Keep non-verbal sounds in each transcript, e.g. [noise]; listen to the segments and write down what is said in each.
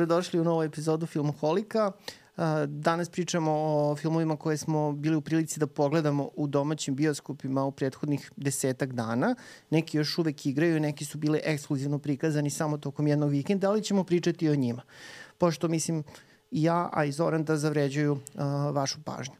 Dobrodošli u novu epizodu Filmoholika. Danas pričamo o filmovima koje smo bili u prilici da pogledamo u domaćim bioskopima u prethodnih desetak dana. Neki još uvek igraju, neki su bili ekskluzivno prikazani samo tokom jednog vikenda, ali ćemo pričati o njima. Pošto, mislim, ja, a i Zoran da zavređuju uh, vašu pažnju.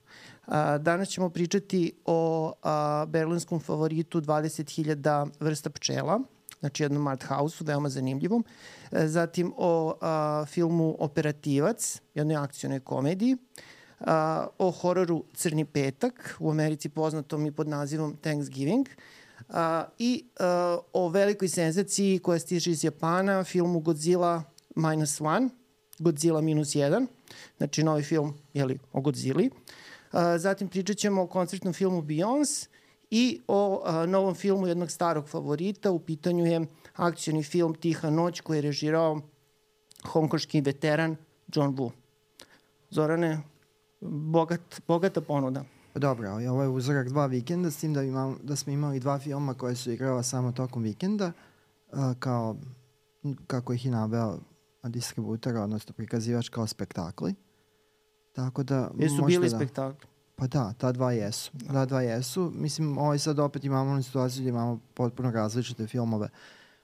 Uh, danas ćemo pričati o uh, berlinskom favoritu 20.000 vrsta pčela, znači jednom art house-u, veoma zanimljivom. E, zatim o a, filmu Operativac, jednoj akcijnoj komediji, a, o hororu Crni petak, u Americi poznatom i pod nazivom Thanksgiving, a, i a, o velikoj senzaciji koja stiže iz Japana, filmu Godzilla Minus One, Godzilla minus jedan, znači novi film jeli, o Godzilla. A, zatim pričat ćemo o koncertnom filmu Beyoncé, i o a, novom filmu jednog starog favorita. U pitanju je akcijni film Tiha noć koji je režirao hongkoški veteran John Woo. Zorane, bogat, bogata ponuda. Dobro, ali ovo je uzorak dva vikenda, s tim da, imam, da smo imali dva filma koje su igrala samo tokom vikenda, a, kao, kako ih je naveo distributor, odnosno prikazivač kao spektakli. Tako da... Jesu bili da, spektakli? Pa da, ta dva jesu. Ta dva jesu. Mislim, ovaj sad opet imamo onu situaciju gdje imamo potpuno različite filmove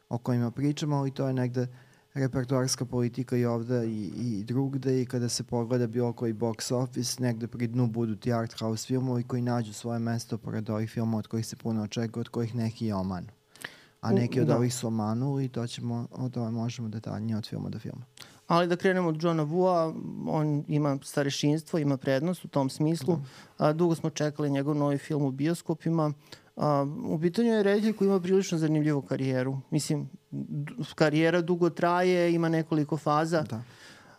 o kojima pričamo, ali to je negde repertoarska politika i ovde i, i drugde i kada se pogleda bilo koji box office, negde pri dnu budu ti art house filmovi koji nađu svoje mesto pored ovih filmova od kojih se puno očekuje, od kojih neki i omanu. A neki od da. ovih su omanuli i to ćemo, o tome možemo detaljnije od filma do filma. Ali da krenemo od Johna Vua, on ima starešinstvo, ima prednost u tom smislu. Da. A, dugo smo čekali njegov novi film u bioskopima. A, u pitanju je reditelj koji ima prilično zanimljivu karijeru. Mislim, karijera dugo traje, ima nekoliko faza. Da.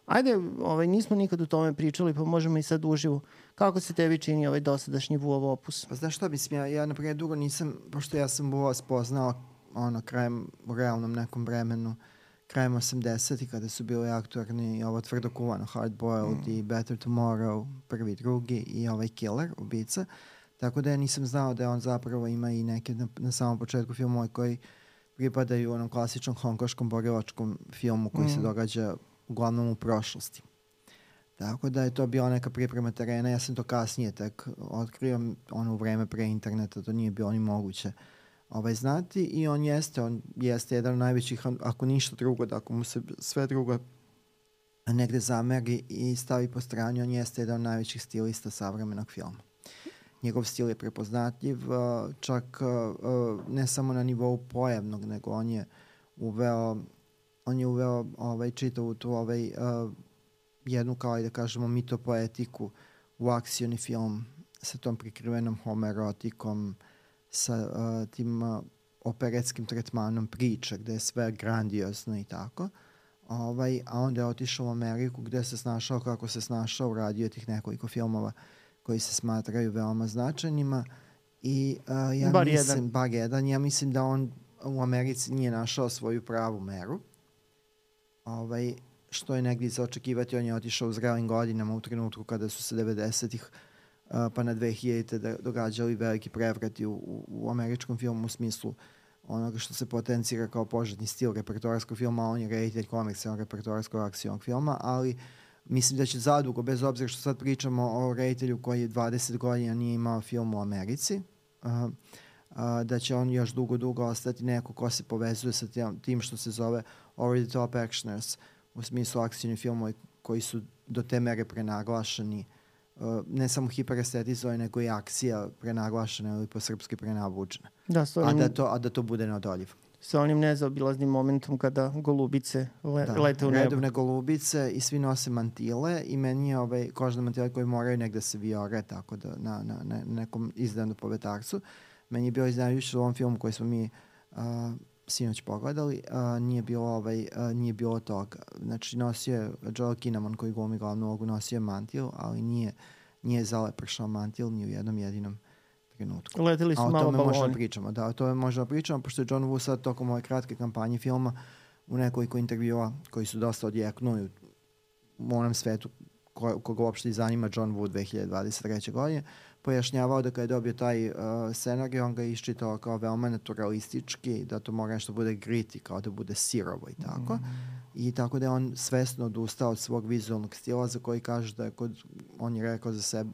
Ajde, ovaj, nismo nikad o tome pričali, pa možemo i sad uživo. Kako se tebi čini ovaj dosadašnji Vuov opus? Pa znaš šta, mislim, ja, ja naprimjer dugo nisam, pošto ja sam Vuova spoznao ono, krajem, u realnom nekom vremenu, krajem 80. kada su bili aktuarni ovo tvrdo kuvano, Hard Boiled mm. i Better Tomorrow, prvi, drugi i ovaj Killer, ubica. Tako da ja nisam znao da on zapravo ima i neke na, na samom početku filmova koji pripadaju onom klasičnom hongkoškom borilačkom filmu koji mm. se događa uglavnom u prošlosti. Tako da je to bila neka priprema terena, ja sam to kasnije tek otkrio, ono u vreme pre interneta, to nije bilo ni moguće. Uh, ovaj, znati i on jeste, on jeste jedan od najvećih, ako ništa drugo, da ako mu se sve drugo negde zameri i stavi po strani, on jeste jedan od najvećih stilista savremenog filma. Njegov stil je prepoznatljiv, čak ne samo na nivou pojavnog, nego on je uveo on je uveo ovaj, čitavu tu ovaj, jednu, kao i da kažemo, mitopoetiku u akcioni film sa tom prikrivenom homerotikom, sa uh, tim uh, operetskim tretmanom priče gde je sve grandiozno i tako. Ovaj, a onda je otišao u Ameriku gde se snašao kako se snašao, uradio tih nekoliko filmova koji se smatraju veoma značajnima i uh, ja bar mislim, jedan. bar jedan, ja mislim da on u Americi nije našao svoju pravu meru. Ovaj, što je negdje za očekivati, on je otišao u zrelim godinama u trenutku kada su se 90-ih pa na 2000. Da događali veliki prevrati u, u, u američkom filmu u smislu onoga što se potencira kao požetni stil repertoarskog filma, on je reditelj komercijalnog repertoarskog akcijnog filma, ali mislim da će zadugo, bez obzira što sad pričamo o reditelju koji je 20 godina nije imao film u Americi, uh, uh, da će on još dugo, dugo ostati neko ko se povezuje sa tim što se zove over the top actioners, u smislu akcijni filmovi koji su do te mere prenaglašeni Uh, ne samo hiperestetizovanje, nego i akcija prenaglašena ili po srpski prenavučena. Da, onim, a, da to, a da to bude neodoljivo. Sa onim nezaobilaznim momentom kada golubice le, da, lete u nebo. redovne golubice i svi nose mantile i meni je ovaj, kožne mantile koje moraju negde se viore, tako da na, na, na nekom izdanu povetarcu. Meni je bio iznenađujuće u ovom filmu koji smo mi uh, sinoć pogledali, a, nije bilo ovaj a, nije bilo toga. Znači nosio je Joel Kinnaman koji glumi glavnu ulogu, nosio je mantil, ali nije nije zalepršao mantil ni u jednom jedinom trenutku. Leteli su malo baloni. A o tome možemo pričamo, da, o tome možemo pričamo, pošto je John Woo sad tokom ove kratke kampanje filma u nekoliko intervjua koji su dosta odjeknuli u onom svetu ko, koga uopšte zanima John Woo 2023. godine, pojašnjavao da kada je dobio taj uh, scenarij, on ga je iščitao kao veoma naturalistički, da to mora nešto bude griti, kao da bude sirovo i tako. Mm. I tako da je on svesno odustao od svog vizualnog stila za koji kaže da je kod, on je rekao za sebe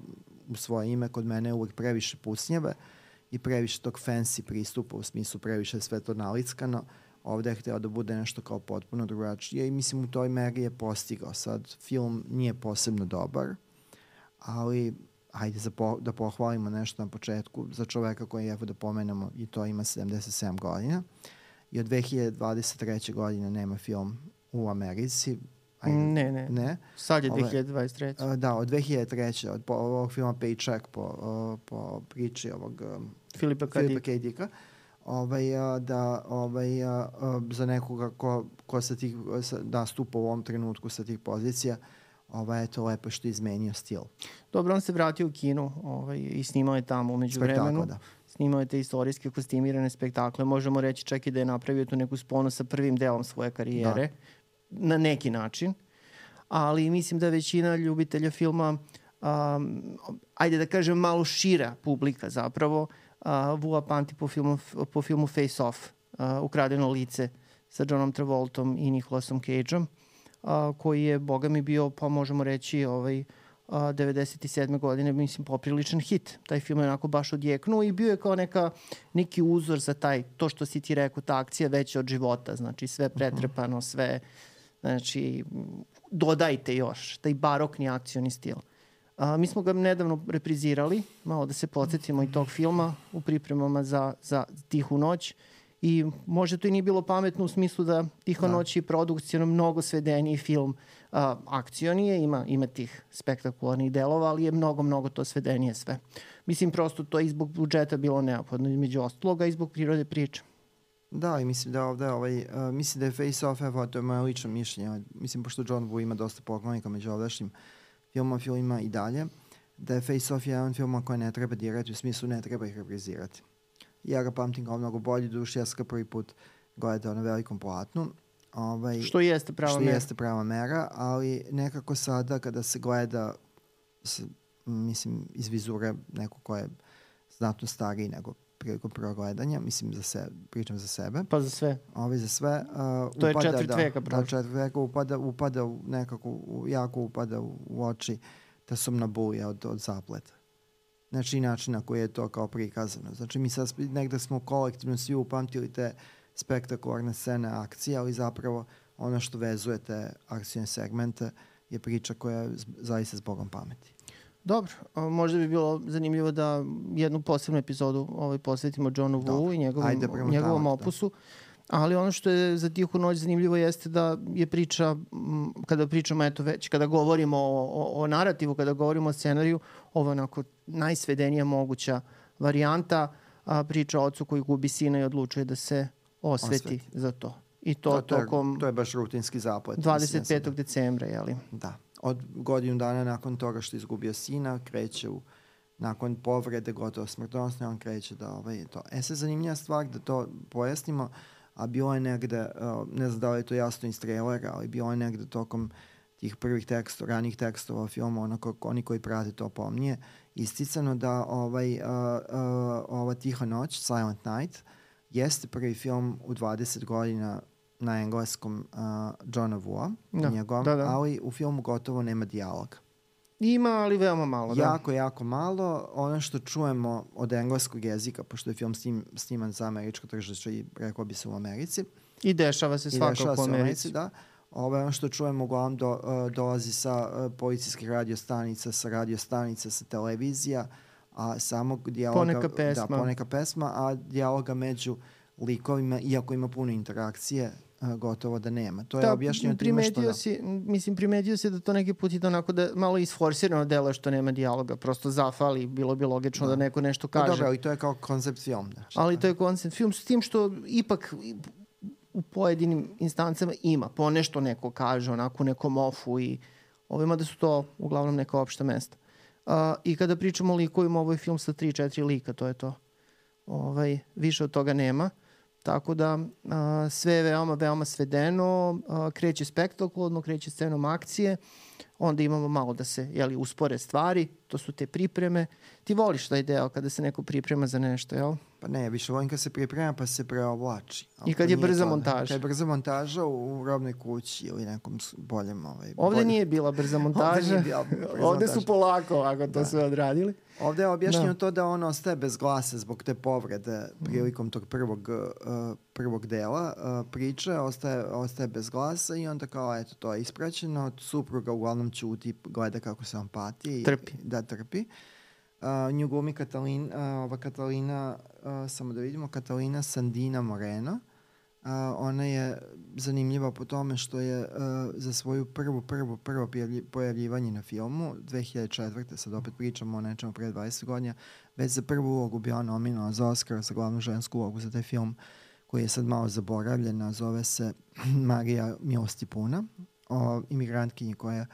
u svoje ime, kod mene je uvek previše pucnjave i previše tog fancy pristupa, u smislu previše sve to nalickano. Ovde je hteo da bude nešto kao potpuno drugačije i mislim u toj meri je postigao. Sad, film nije posebno dobar, ali ajde za po, da pohvalimo nešto na početku za čoveka koji, evo da pomenemo, i to ima 77 godina i od 2023. godine nema film u Americi. Ajde, ne, ne. Ne. Sad je 2023. Ove, da, od 2003. od po, ovog filma Paycheck po, po priči ovog Filipa K. Dicka ovaj, da ovaj, za nekoga ko, ko sa tih, da stupa u ovom trenutku sa tih pozicija, ovaj, to lepo što je izmenio stil. Dobro, on se vratio u kinu ovaj, i snimao je tamo umeđu vremenu. Da. Snimao je te istorijske kostimirane spektakle. Možemo reći čak i da je napravio tu neku sponu sa prvim delom svoje karijere. Da. Na neki način. Ali mislim da većina ljubitelja filma um, ajde da kažem malo šira publika zapravo uh, Vua pamti po filmu, po filmu Face Off, uh, Ukradeno lice sa Johnom Travoltom i Nicolasom Cageom a, koji je, boga mi, bio, pa možemo reći, ovaj, a, 97. godine, mislim, popriličan hit. Taj film je onako baš odjeknuo i bio je kao neka, neki uzor za taj, to što si ti rekao, ta akcija veća od života, znači sve mhm. pretrepano, sve, znači, dodajte još, taj barokni akcioni stil. A, mi smo ga nedavno reprizirali, malo da se podsjetimo i tog filma u pripremama za, za Tihu noć i možda to i nije bilo pametno u smislu da Tiho da. noć je produkcijno mnogo svedeniji film a, akcionije, ima, ima tih spektakularnih delova, ali je mnogo, mnogo to svedenije sve. Mislim, prosto to je i zbog budžeta bilo neophodno, između ostaloga i zbog prirode priče. Da, i mislim da ovde, ovaj, uh, mislim da je Face Off, evo, to je moje lično mišljenje, mislim, pošto John Woo ima dosta poklonika među ovdašnjim filmom, filmima i dalje, da je Face Off jedan film koji ne treba dirati, u smislu ne treba ih reprizirati ja ga pamtim kao mnogo bolji, duši ja sam ga prvi put gledao na velikom platnu. Ovaj, što jeste prava što mera. jeste prava mera, ali nekako sada kada se gleda, s, mislim, iz vizure neko ko je znatno stariji nego prilikom prvog gledanja, mislim za se, pričam za sebe. Pa za sve. Ovi za sve. Uh, to upada, je četvrt da, veka, Da, četvrt veka upada, upada u nekako, jako upada u, u oči ta sumna buja od, od zapleta znači način na koji je to kao prikazano. Znači mi sad negde smo kolektivno svi upamtili te spektakularne scene akcije, ali zapravo ono što vezuje te akcijne segmente je priča koja je zaista s Bogom pameti. Dobro, možda bi bilo zanimljivo da jednu posebnu epizodu ovaj, posvetimo Johnu Wu i njegovom, njegovom da. opusu. Da. Ali ono što je za Tihu noć zanimljivo jeste da je priča, kada pričamo, eto već, kada govorimo o, o, o narativu, kada govorimo o scenariju, ovo je onako najsvedenija moguća varijanta, a, priča o ocu koji gubi sina i odlučuje da se osveti, osveti. za to. I to, to, to tokom... Je, to je baš rutinski zaplet. 25. Da, decembra, jeli? Da. Od godinu dana nakon toga što izgubio sina, kreće u nakon povrede gotovo smrtonosne, on kreće da ovaj, to. E sad zanimljiva stvar da to pojasnimo, a bilo je negde, ne znam da li je to jasno iz trailera, ali bilo je negde tokom tih prvih tekstova, ranih tekstova filma, onako, oni koji prate to pomnije, isticano da ovaj, uh, uh, ova Tiha noć, Silent Night, jeste prvi film u 20 godina na engleskom uh, Johna Woo, da, njegov, da, da. ali u filmu gotovo nema dijaloga. Ima, ali veoma malo. Da. Jako, jako malo. Ono što čujemo od engleskog jezika, pošto je film snim, sniman za američko tržište i rekao bi se u Americi. I dešava se svakako u Americi. Da. Ovo ono što čujemo uglavnom do, uh, dolazi sa uh, policijskih radiostanica, sa radiostanica, sa televizija, a samog dijaloga... Poneka da, pesma. Da, poneka pesma, a dijaloga među likovima, iako ima puno interakcije, gotovo da nema. To je da, objašnjeno time što da... Si, mislim, primetio si da to neki put ide onako da malo isforsirano delo što nema dijaloga, prosto zafali, bilo bi logično da, da neko nešto kaže. dobro, ali to je kao koncept film. Da, ali to je koncept film s tim što ipak u pojedinim instancama ima, po nešto neko kaže, onako u nekom ofu i ovima da su to uglavnom neka opšta mesta. Uh, I kada pričamo o likovima, ovo je film sa 3-4 lika, to je to. Ovaj, više od toga nema. Tako da a, sve je veoma, veoma svedeno, a, kreće spektakularno, kreće scenom akcije onda imamo malo da se jeli, uspore stvari, to su te pripreme. Ti voliš taj deo kada se neko priprema za nešto, jel? Pa ne, više volim kad se priprema pa se preovlači. Ali I kad je brza to, da. montaža. Kad je brza montaža u, u robnoj kući ili nekom boljem... Ovaj, Ovde boljem- nije bila brza [laughs] montaža. nije bila brza [laughs] Ovde su polako ako to sve odradili. Ovde je objašnjeno Da. to da on ostaje bez glasa zbog te povrede prilikom tog prvog, uh, prvog dela uh, priče, ostaje, ostaje bez glasa i onda kao, eto, to je ispraćeno, supruga uglavnom ćuti, gleda kako se on pati. i- Trpi. Da, trpi. Uh, nju glumi Katalin, uh, ova Katalina, uh, samo da vidimo, Katalina Sandina Moreno. Uh, ona je zanimljiva po tome što je uh, za svoju prvu, prvu, prvo pojavlji- pojavljivanje na filmu, 2004. sad opet pričamo o nečemu pre 20 godina, već za prvu ulogu bila nominovana za Oscar za glavnu žensku ulogu za taj film koji je sad malo zaboravljen, a zove se [clears throat] Marija Milosti Puna, o imigrantkinji koja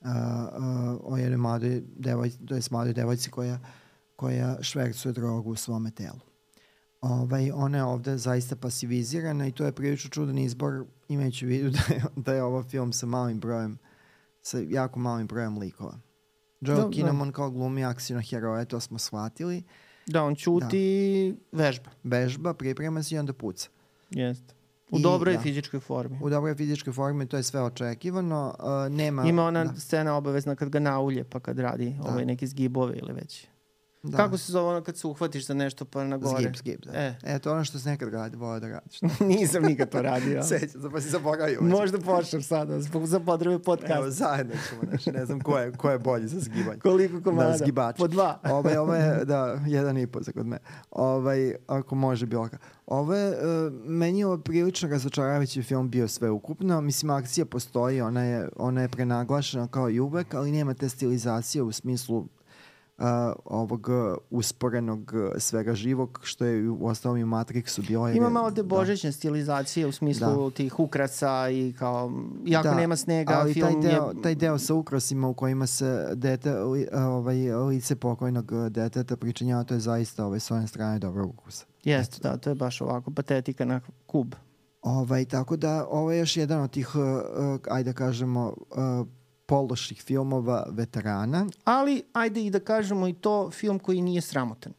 uh, uh, o jednoj mladoj devojci, to je mladoj devojci koja, koja švercuje drogu u svome telu. Ovaj, ona je ovde zaista pasivizirana i to je prilično čudan izbor imajući vidu [laughs] da je, da je ovo film sa malim brojem, sa jako malim brojem likova. Joel Da, da, da. Kinnaman kao glumi akcijno heroje, to smo shvatili. Da, on ćuti i vežba. Vežba, priprema se i onda puca. Jeste. U I, dobroj da. fizičkoj formi. U dobroj fizičkoj formi to je sve očekivano. Uh, nema, Ima ona da, scena obavezna kad ga naulje, pa kad radi Da. ovaj neki zgibove ili već. Da. Kako se zove ono kad se uhvatiš za nešto pa na gore? Zgib, zgib, da. E. E. to ono što se nekad radi, volao da radiš. [laughs] Nisam nikad to radio. [laughs] Sećam se, pa si zaboravio. Možda počnem sada, za potrebe Evo, podcasta. zajedno ćemo, znači, ne znam ko je, ko je bolji za zgibanje. Koliko komada? Da, zgibač. Po dva. [laughs] Ovaj, ovo je, da, jedan i po za kod me. Ovaj, ako može bilo ka. Ovo je, uh, meni je ovo prilično razočaravajući film bio sve ukupno. Mislim, akcija postoji, ona je, ona je prenaglašena kao i uvek, ali nema te stilizacije u smislu uh, ovog usporenog svega živog, što je u ostalom i u Matrixu bilo. jer Ima malo te da. božićne stilizacije u smislu tih ukrasa i kao, iako Da, nema snega, ali film taj deo, je... taj deo sa ukrasima u kojima se dete, li, ovaj, lice pokojnog deteta pričinjava, to je zaista ovaj, s one strane dobrog ukusa. Jeste, da, to je baš ovako patetika na kub. Ovaj, tako da ovo je još jedan od tih, uh, uh, ajde da kažemo, uh, pološih filmova veterana. Ali, ajde i da kažemo i to, film koji nije sramotan.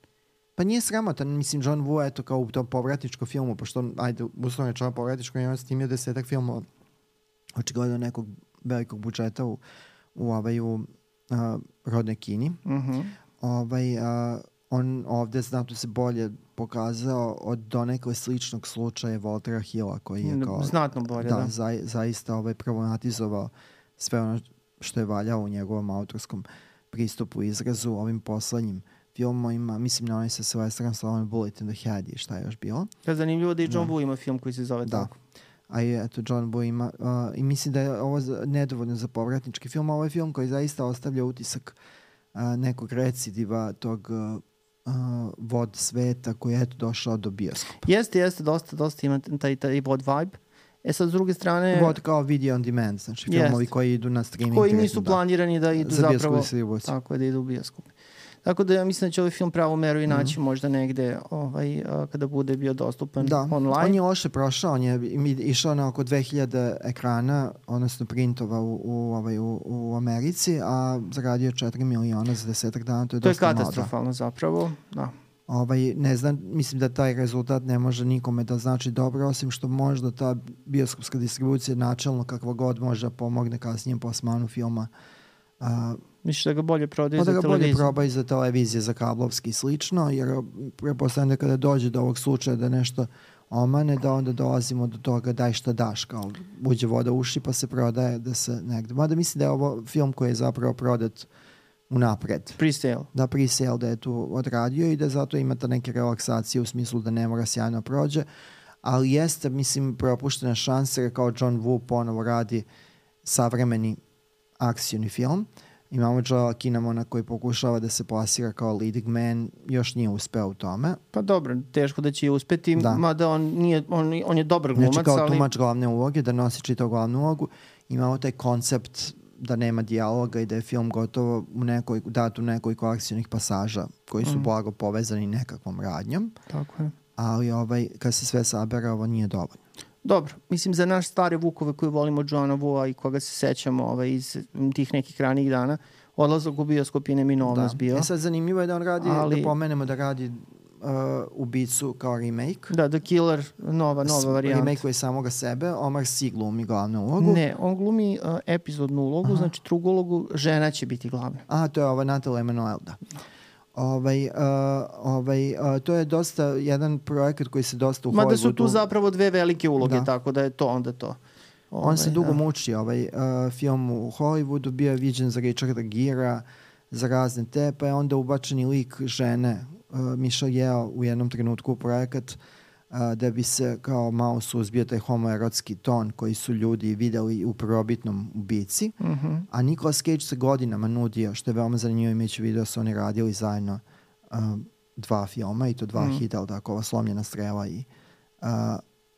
Pa nije sramotan, mislim, John Woo, eto, kao u tom povratničkom filmu, pošto, ajde, uslovno je član povratničko, i on je snimio desetak filmova, očigledno nekog velikog budžeta u, u, ovaj, u uh, rodnoj kini. Mhm. Ovaj, a, on ovde znatno se bolje pokazao od donekle sličnog slučaja Voltera Hilla koji je kao... Znatno bolje, da, da. za, zaista ovaj problematizovao sve ono što je valjao u njegovom autorskom pristupu i izrazu ovim poslednjim filmovima, mislim na onaj sa Sylvesterom Stallone Bullet in the Head i šta je još bilo. Je zanimljivo da i John Da. Woo ima film koji se zove Da. tako. A i eto, John Woo ima, uh, i mislim da je ovo nedovoljno za povratnički film, ovo je film koji zaista ostavlja utisak uh, nekog recidiva tog uh, uh, vod sveta koji je eto došao do bioskopa. Jeste, jeste, dosta, dosta ima taj, taj vod vibe. E sad, s druge strane, Vod kao video on demand, znači Jest. filmovi koji idu na streaming. koji nisu da. planirani da idu za zapravo... distribuciju. Tako je, da idu u bioskop. Tako da ja mislim da će ovaj film pravo meru i naći možda negde ovaj, a, kada bude bio dostupan Da, online. on je loše prošao, on je išao na oko 2000 ekrana, odnosno printova u, u, ovaj, u, u Americi, a zaradio 4 miliona za desetak dana, to je to je dosta malo. da. katastrofalno zapravo. Da. Ovaj, ne znam, mislim da taj rezultat ne može nikome da znači dobro, osim što možda ta bioskopska distribucija načelno kakva god može da pomogne kasnijem plasmanu filma. A, Misliš da ga bolje prodaju pa da za ga bolje televiziju? probaju za televizije, za kablovski i slično, jer prepostavljam da kada dođe do ovog slučaja da nešto omane, da onda dolazimo do toga daj šta daš, kao uđe voda uši pa se prodaje da se negde. Mada mislim da je ovo film koji je zapravo prodat unapred Pre-sale. da pre-sale da je tu odradio i da zato imate neke relaksacije u smislu da ne mora sjajno prođe, ali jeste, mislim, propuštena šansa jer kao John Woo ponovo radi savremeni akcioni film. Imamo Joela Kinamona koji pokušava da se plasira kao leading man, još nije uspeo u tome. Pa dobro, teško da će uspeti, Da. mada on, nije, on, on je dobar glumac, Znači kao ali... tumač glavne uloge, da nosi čitav glavnu ulogu. Imamo taj koncept da nema dijaloga i da je film gotovo u nekoj, dat u nekoliko akcijnih pasaža koji su Mm. blago povezani nekakvom radnjom. Tako je. ali ovaj, kad se sve sabere, ovo nije dovoljno. Dobro, mislim za naš stare Vukove koji volimo Johna Vua i koga se sećamo ovaj, iz tih nekih ranijih dana, odlazak u bioskop je neminovnost da. bio. E sad zanimljivo je da on radi, Ali- da pomenemo da radi uh, ubicu kao remake. Da, The Killer, nova, nova varijanta. Remake je samoga sebe, Omar Sy glumi glavnu ulogu. Ne, on glumi uh, epizodnu ulogu, Aha. znači drugu ulogu, žena će biti glavna. A, to je ova Natalie Emanuel, da. Ovaj, uh, ovaj, uh, to je dosta jedan projekat koji se dosta u Hollywoodu... su tu zapravo dve velike uloge, Da. tako da je to onda to. On se Ovaj, dugo da. muči, ovaj uh, film u Hollywoodu bio je viđen za Richarda Gira, za razne te, pa je onda ubačen i lik žene uh, Michelle Yeoh u jednom trenutku u projekat uh, da bi se kao malo suzbio taj homoerotski ton koji su ljudi videli u prvobitnom ubici. Mhm. A Nicolas Cage se godinama nudio, što je veoma zanimljivo imajući video da su oni radili zajedno uh, dva filma i to dva Mhm. mm. hita, ali tako, ova slomljena strela i uh,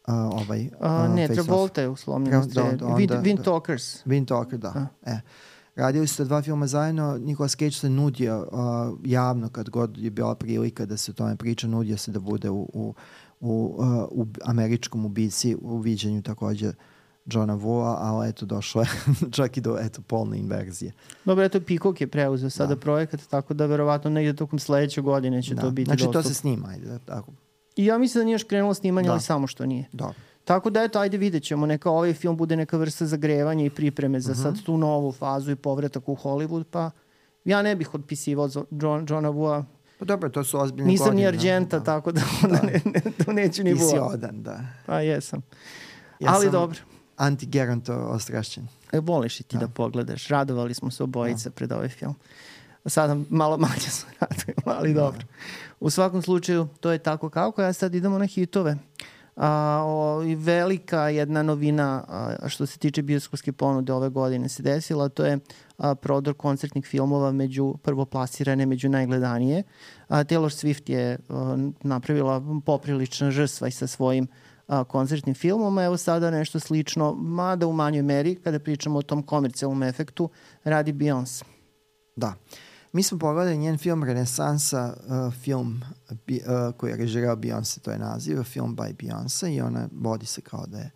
uh, ovaj A, uh, ne. Travolta je uslomljena Da, strelja. da, Wind, Wind da. Talkers. Wind Talker, da. Da. E. Radili su dva filma zajedno, Nicolas Cage se nudio uh, javno kad god je bila prilika da se o tome priča, nudio se da bude u, u, u, uh, u američkom ubici u viđenju takođe Johna Vua, ali eto došlo je [laughs] čak i do eto polne inverzije. Dobro, eto Peacock je preuzeo sada Da. projekat, tako da verovatno negde tokom sledeće godine će Da. to biti znači to dostupno. se snima, ajde, da, tako. I ja mislim da nije još krenulo snimanje, Da. ali samo što nije. Dobro. Tako da eto, ajde vidjet ćemo. Neka ovaj film bude neka vrsta zagrevanja i pripreme za Mhm. sad tu novu fazu i povratak u Hollywood, pa ja ne bih otpisivao John, Johna Vua. Pa dobro, to su ozbiljne Nisam godine. ni Argenta, da. tako da onda ne, ne, to neću ni Ti si Vua. odan, da. Pa jesam. Ja ali sam dobro. Anti-geronto ostrašćen. E, voliš i ti da. Da. pogledaš. Radovali smo se obojice pred ovaj film. Sada malo manje se [laughs] radujemo, ali dobro. U svakom slučaju, to je tako kako. Ja sad idemo na hitove. A, o, i velika jedna novina a, što se tiče bioskopske ponude ove godine se desila, to je a, prodor koncertnih filmova među prvoplasirane, među najgledanije. A, Taylor Swift je a, napravila poprilična žrtva i sa svojim a, koncertnim filmom, evo sada nešto slično, mada u manjoj meri, kada pričamo o tom komercijalnom efektu, radi Beyoncé. Da. Mi smo pogledali njen film Renesansa, uh, film bi, uh, koji je režirao Beyoncé, to je naziv, film by Beyoncé i ona vodi se kao da je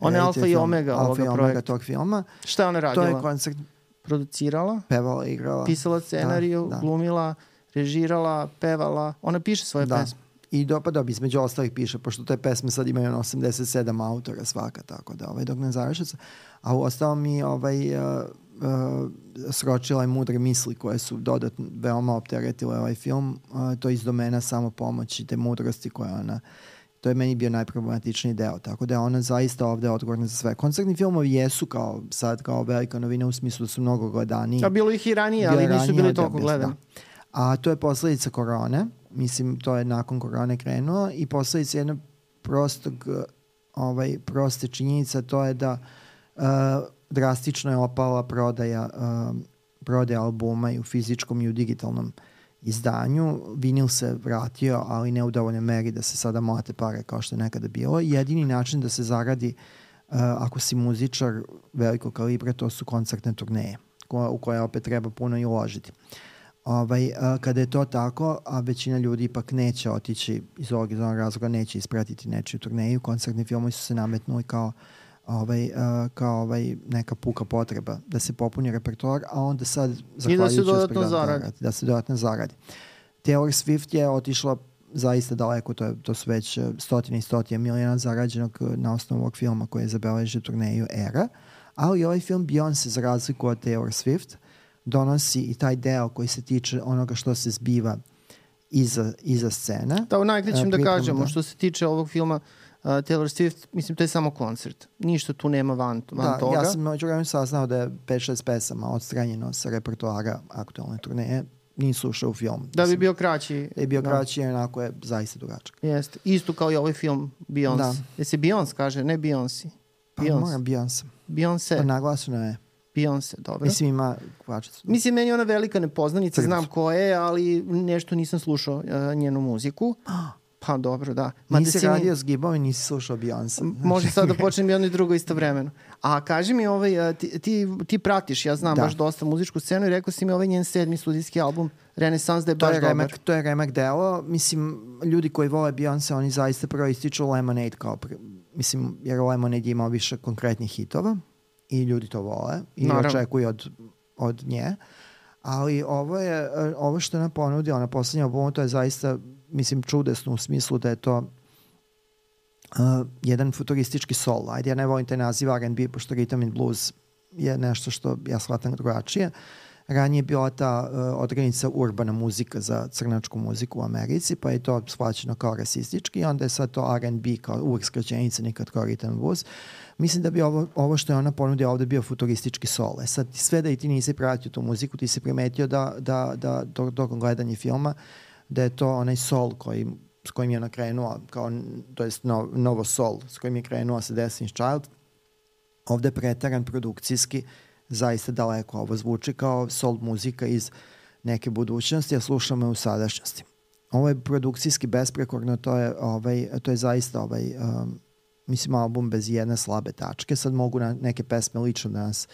Ona je alfa i omega alfa ovoga i omega projekta. tog filma. Šta je ona To radila? je koncert, Producirala, pevala, igrala. pisala scenariju, da, da. glumila, režirala, pevala. Ona piše svoje Da. pesme. I dopada bi između ostalih piše, pošto te pesme sad imaju ono 87 autora svaka, tako da ovaj, dok ne završi se. A u ostalom mi ovaj, uh, uh, sročila je mudre misli koje su dodatno veoma opteretile ovaj film. Uh, to je iz domena samo pomoći, te mudrosti koje ona to je meni bio najproblematičniji deo, tako da je ona zaista ovde odgovorna za sve. Koncertni filmovi jesu kao sad kao velika novina u smislu da su mnogo gledaniji. A bilo ih i ranije, ali nisu bili toliko da, gledani. Da. A to je posledica korone. Mislim, to je nakon korone krenuo i posledica jednog prostog, uh, ovaj, proste činjenica, to je da uh, drastično je opala prodaja, uh, prodaja albuma i u fizičkom i u digitalnom izdanju. Vinil se vratio, ali ne u dovoljnoj meri da se sada mlate pare kao što je nekada bilo. Jedini način da se zaradi uh, ako si muzičar velikog kalibra, to su koncertne turneje ko, u koje opet treba puno i uložiti. Ovaj, a, kada je to tako, a većina ljudi ipak neće otići iz ovog razloga, neće ispratiti nečiju turneju, koncertni filmovi su se nametnuli kao ovaj, a, kao ovaj neka puka potreba da se popuni repertoar, a onda sad zahvaljujući dodatno uspeh, zaradi. Da se dodatno zaradi. Taylor Swift je otišla zaista daleko, to, je, to su već e, stotine i stotine milijana zarađenog e, na osnovu ovog filma koji je zabeležio turneju Era, ali ovaj film Beyoncé za razliku od Taylor Swift donosi i taj deo koji se tiče onoga što se zbiva iza, iza scene. Da, u E, da kažemo, da. što se tiče ovog filma uh, Taylor Swift, mislim, to je samo koncert. Ništa tu nema van, van Da, toga. ja sam među vremenu saznao da je 5-6 pesama odstranjeno sa repertoara aktualne turneje, nisu ušle u film. Da bi bio kraći. da je bio da. kraći, onako je zaista dugačak. Jeste. Isto kao i ovaj film Beyoncé. Da. Da. se Beyoncé kaže, ne Beyoncé. Pa Beyoncé. moram Beyoncé. Beyoncé. Pa naglašeno je. Beyoncé, dobro. Mislim ima kvačicu. Mislim, meni je ona velika nepoznanica, Crnicu. znam ko je, ali nešto nisam slušao uh, njenu muziku. Pa dobro, da. Ma Nisi si mi- radio s gibom i nisi slušao Beyoncé. Može sad da počnem jedno i drugo istovremeno. A kaži mi, ovaj, a, ti, ti, ti pratiš, ja znam Da. baš dosta muzičku scenu i rekao si mi ovaj njen sedmi studijski album Renesans da je To baš je, dobar. remek, to je remek delo. Mislim, ljudi koji vole Beyoncé, oni zaista prvo ističu Lemonade kao pr mislim, jer Lemonade je imao više konkretnih hitova i ljudi to vole i Naravno. očekuju od, od nje. Ali ovo je, e, ovo što je ona ponudila na poslednjem albumu, to je zaista, mislim, čudesno u smislu da je to uh, jedan futuristički sol. Ajde, ja ne volim taj naziv R&B, pošto rhythm and blues je nešto što ja shvatam drugačije. Ranije je bila ta uh, odrednica urbana muzika za crnačku muziku u Americi, pa je to shvaćeno kao rasistički onda je sad to R&B kao uvek skraćenica, nikad kao and blues. Mislim da bi ovo, ovo što je ona ponudila ovde bio futuristički sol. E sad, sve da i ti nisi pratio tu muziku, ti si primetio da, da, da dok, dok gledanje filma, da je to onaj sol koji s kojim je ona krenula, kao, to jest no, novo sol, s kojim je krenula sa Destiny's Child, ovde pretaran produkcijski, zaista daleko. Ovo zvuči kao soul muzika iz neke budućnosti, a slušamo je u sadašnjosti. Ovo je produkcijski besprekorno, to je, ovaj, to je zaista ovaj, um, mislim, album bez jedne slabe tačke. Sad mogu na neke pesme lično da nas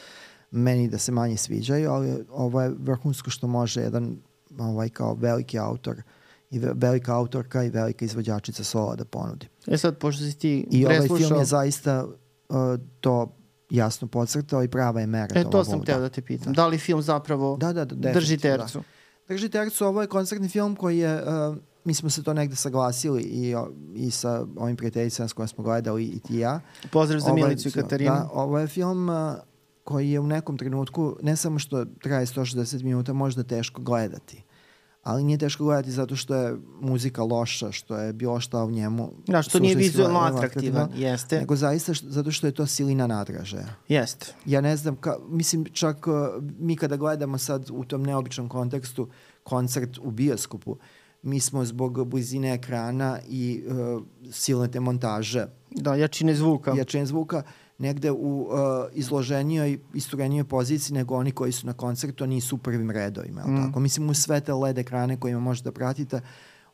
meni da se manje sviđaju, ali ovo je vrhunsko što može jedan ovaj, kao veliki autor i ve- velika autorka i velika izvođačica sola da ponudi. E sad, pošto si ti I ovaj preslušao... film je zaista uh, to jasno podcrtao i prava je mera. E, to sam albuma. teo da te pitam. Da li film zapravo Da, da, da, drži definitivno, tercu? Da. Drži tercu, ovo je koncertni film koji je, uh, mi smo se to negde saglasili i, i sa ovim prijateljicama s kojima smo gledali i ti i ja. Pozdrav za Ovo je- Milicu i Katarinu. Da, ovo je film uh, koji je u nekom trenutku, ne samo što traje 160 minuta, možda teško gledati. Ali nije teško gledati zato što je muzika loša, što je bilo šta u njemu. Da, što nije vizualno atraktivno, atraktivan. Jeste. Nego zaista što, zato što je to silina nadražaja. Jeste. Ja ne znam, ka, mislim čak uh, mi kada gledamo sad u tom neobičnom kontekstu koncert u bioskopu, mi smo zbog blizine ekrana i uh, silne te montaže Da, jačine zvuka. jačine zvuka negde u uh, izloženijoj, isturenijoj poziciji nego oni koji su na koncertu, a nisu u prvim redovima. Mm. Tako? Mislim, u sve te LED ekrane kojima možete da pratite,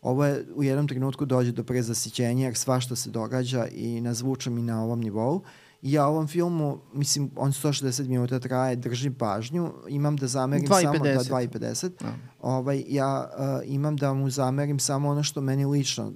ovo je u jednom trenutku dođe do prezasićenja jer svašta se događa i na zvučnom i na ovom nivou. I ja ovom filmu, mislim, on 160 minuta traje, držim pažnju, imam da zamerim Dva i samo... Da, 50. 2,50. Da. Ovaj, ja uh, imam da mu zamerim samo ono što meni lično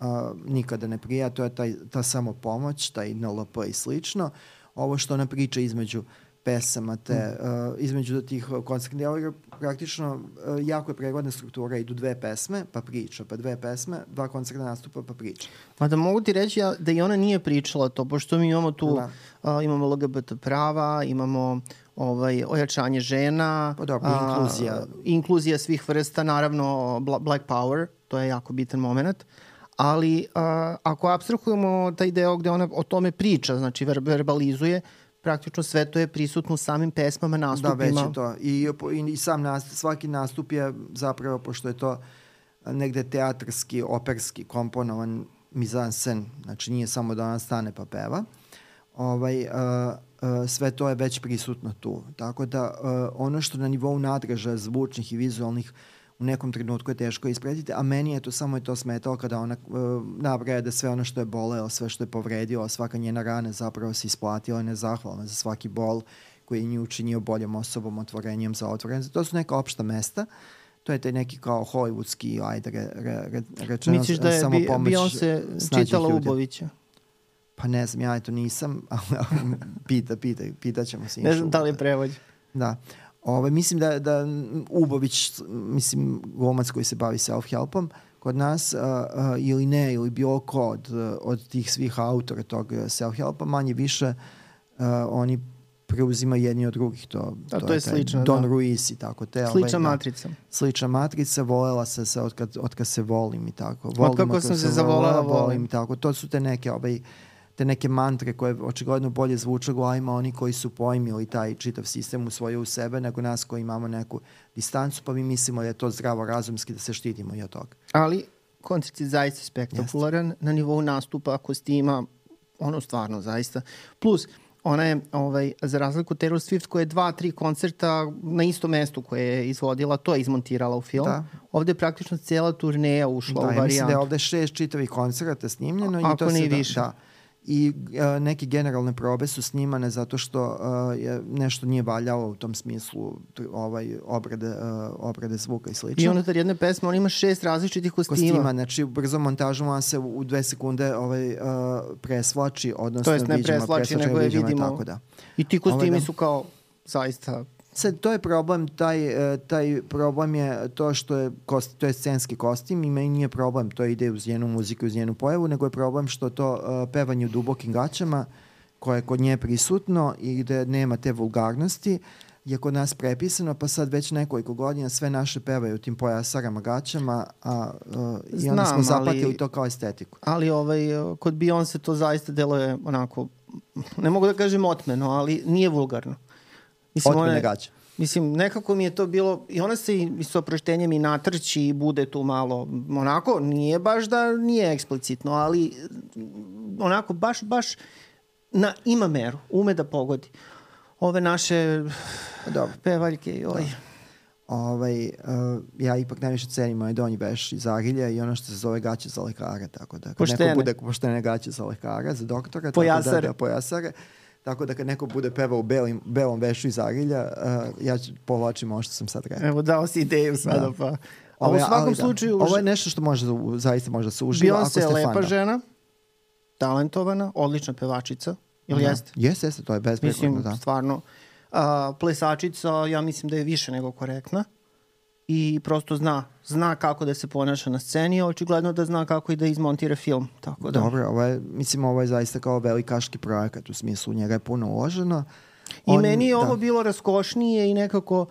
uh, nikada ne prija, to je taj, ta samopomoć, taj NLP i slično. Ovo što ona priča između pesama, te, uh, između tih uh, koncertnih dialoga, praktično uh, jako je pregodna struktura, idu dve pesme, pa priča, pa dve pesme, dva koncertna nastupa, pa priča. Ma da mogu ti reći ja, da i ona nije pričala to, pošto mi imamo tu, Da. a, imamo LGBT prava, imamo ovaj, ojačanje žena. Pa dobro, a, inkluzija. Inkluzija svih vrsta, naravno bla- Black Power, to je jako bitan moment. Ali a, ako abstrahujemo taj deo gde ona o tome priča, znači ver, verbalizuje, praktično sve to je prisutno u samim pesmama, Da, nastupima. već je to. I, i, i sam nastup, svaki nastup je zapravo, pošto je to negde teatrski, operski komponovan mizansen, znači nije samo da ona stane pa peva, ovaj, uh, uh, sve to je već prisutno tu. Tako da uh, ono što na nivou nadražaja zvučnih i vizualnih u nekom trenutku je teško ispratiti, a meni je to samo je to smetalo kada ona uh, nabraja da sve ono što je bolelo, sve što je povredilo, svaka njena rana zapravo se isplatila i nezahvalna za svaki bol koji je nju učinio boljom osobom, otvorenjem za otvoren. To su neka opšta mesta, to je taj neki kao hollywoodski, ajde, re, re, re, rečeno, Misliš da je samo Bi- pomoć snađih čitala ljudi. Ubovića? Pa ne znam, ja to nisam, [laughs] ali pita, pita, pitaćemo se. Ne znam da li je prevođ. Da. Ove, mislim da, da Ubović, mislim, glumac koji se bavi self-helpom, kod nas uh, uh, ili ne, ili bilo ko od, od tih svih autora tog self-helpa, manje više uh, oni preuzimaju jedni od drugih. To, Da, to je taj slično, Don da. Ruiz i tako. Te, Slična ovaj, matrica. Da, slična matrica, volela se se od kad, od kad se volim i tako. Od Volim kako kad sam se zavolela, volim. i tako. To su te neke, ovaj, te neke mantre koje očigledno bolje zvuče glavima oni koji su pojmili taj čitav sistem u svoje u sebe nego nas koji imamo neku distancu pa mi mislimo da je to zdravo razumski da se štitimo i od toga. Ali koncert je zaista spektakularan na nivou nastupa, kostima, ono stvarno zaista. Plus, ona je, ovaj, za razliku Taylor Swift, koja je dva, tri koncerta na istom mestu koje je izvodila, to je izmontirala u film. Da. Ovde je praktično cijela turneja ušla Da, u ja mislim da je varijantu. ovde šest čitavih koncerta snimljeno. Ako i to ne se i da, više. Da, i uh, neke generalne probe su snimane zato što uh, je nešto nije valjalo u tom smislu ovaj obrade uh, obrade zvuka i slično. I unutar jedne pesme on ima šest različitih kostima. Kostima, znači u brzom montažu on se u dve sekunde ovaj, uh, presvlači, odnosno to jest ne viđamo, presvlači, nego je vidimo. Tako da. I ti kostimi Ovaj, da. su kao zaista Sad, to je problem, taj, e, taj problem je to što je, kost, to je scenski kostim i meni nije problem, to ide uz njenu muziku, uz njenu pojavu, nego je problem što to uh, pevanje u dubokim gaćama, koje je kod nje prisutno i gde nema te vulgarnosti, je kod nas prepisano, pa sad već nekoliko godina sve naše pevaju u tim pojasarama gaćama, a, uh, i onda smo Znam, ali- zapatili to kao estetiku. ali ovaj, kod Beyoncé to zaista deluje onako, ne mogu da kažem otmeno, ali nije vulgarno. Mislim, Otmene gaće. Mislim, nekako mi je to bilo, i ona se i, s oproštenjem i natrči i bude tu malo, onako, nije baš da nije eksplicitno, ali mm, onako, baš, baš na, ima meru, ume da pogodi. Ove naše Dobro. pevaljke, joj. ovaj, uh, ja ipak najviše cenim ovaj donji veš iz Arilja i ono što se zove gaće za lekara, tako da Poštene. neko bude poštene gaće za lekara, za doktora, tako Pojasare. da, da pojasare, tako da kad neko bude pevao u belim, belom vešu iz Arilja, uh, ja ću povlačim ovo što sam sad rekao. Evo, dao si ideju sada, Da. pa. A u svakom ali da. slučaju, Ovo je nešto što može, da- zaista može da se uživa ako Beyoncé ste je lepa da. žena, talentovana, odlična pevačica, ili Da. jeste? Jeste, jeste, to je bezprekorno, Mislim, da. stvarno. A, plesačica, ja mislim da je više nego korektna i prosto zna, zna kako da se ponaša na sceni, a očigledno da zna kako i da izmontira film. Tako da. Dobro, ovo je, mislim, ovo je zaista kao velikaški projekat, u smislu njega je puno uloženo. I On- meni je da. ovo bilo raskošnije i nekako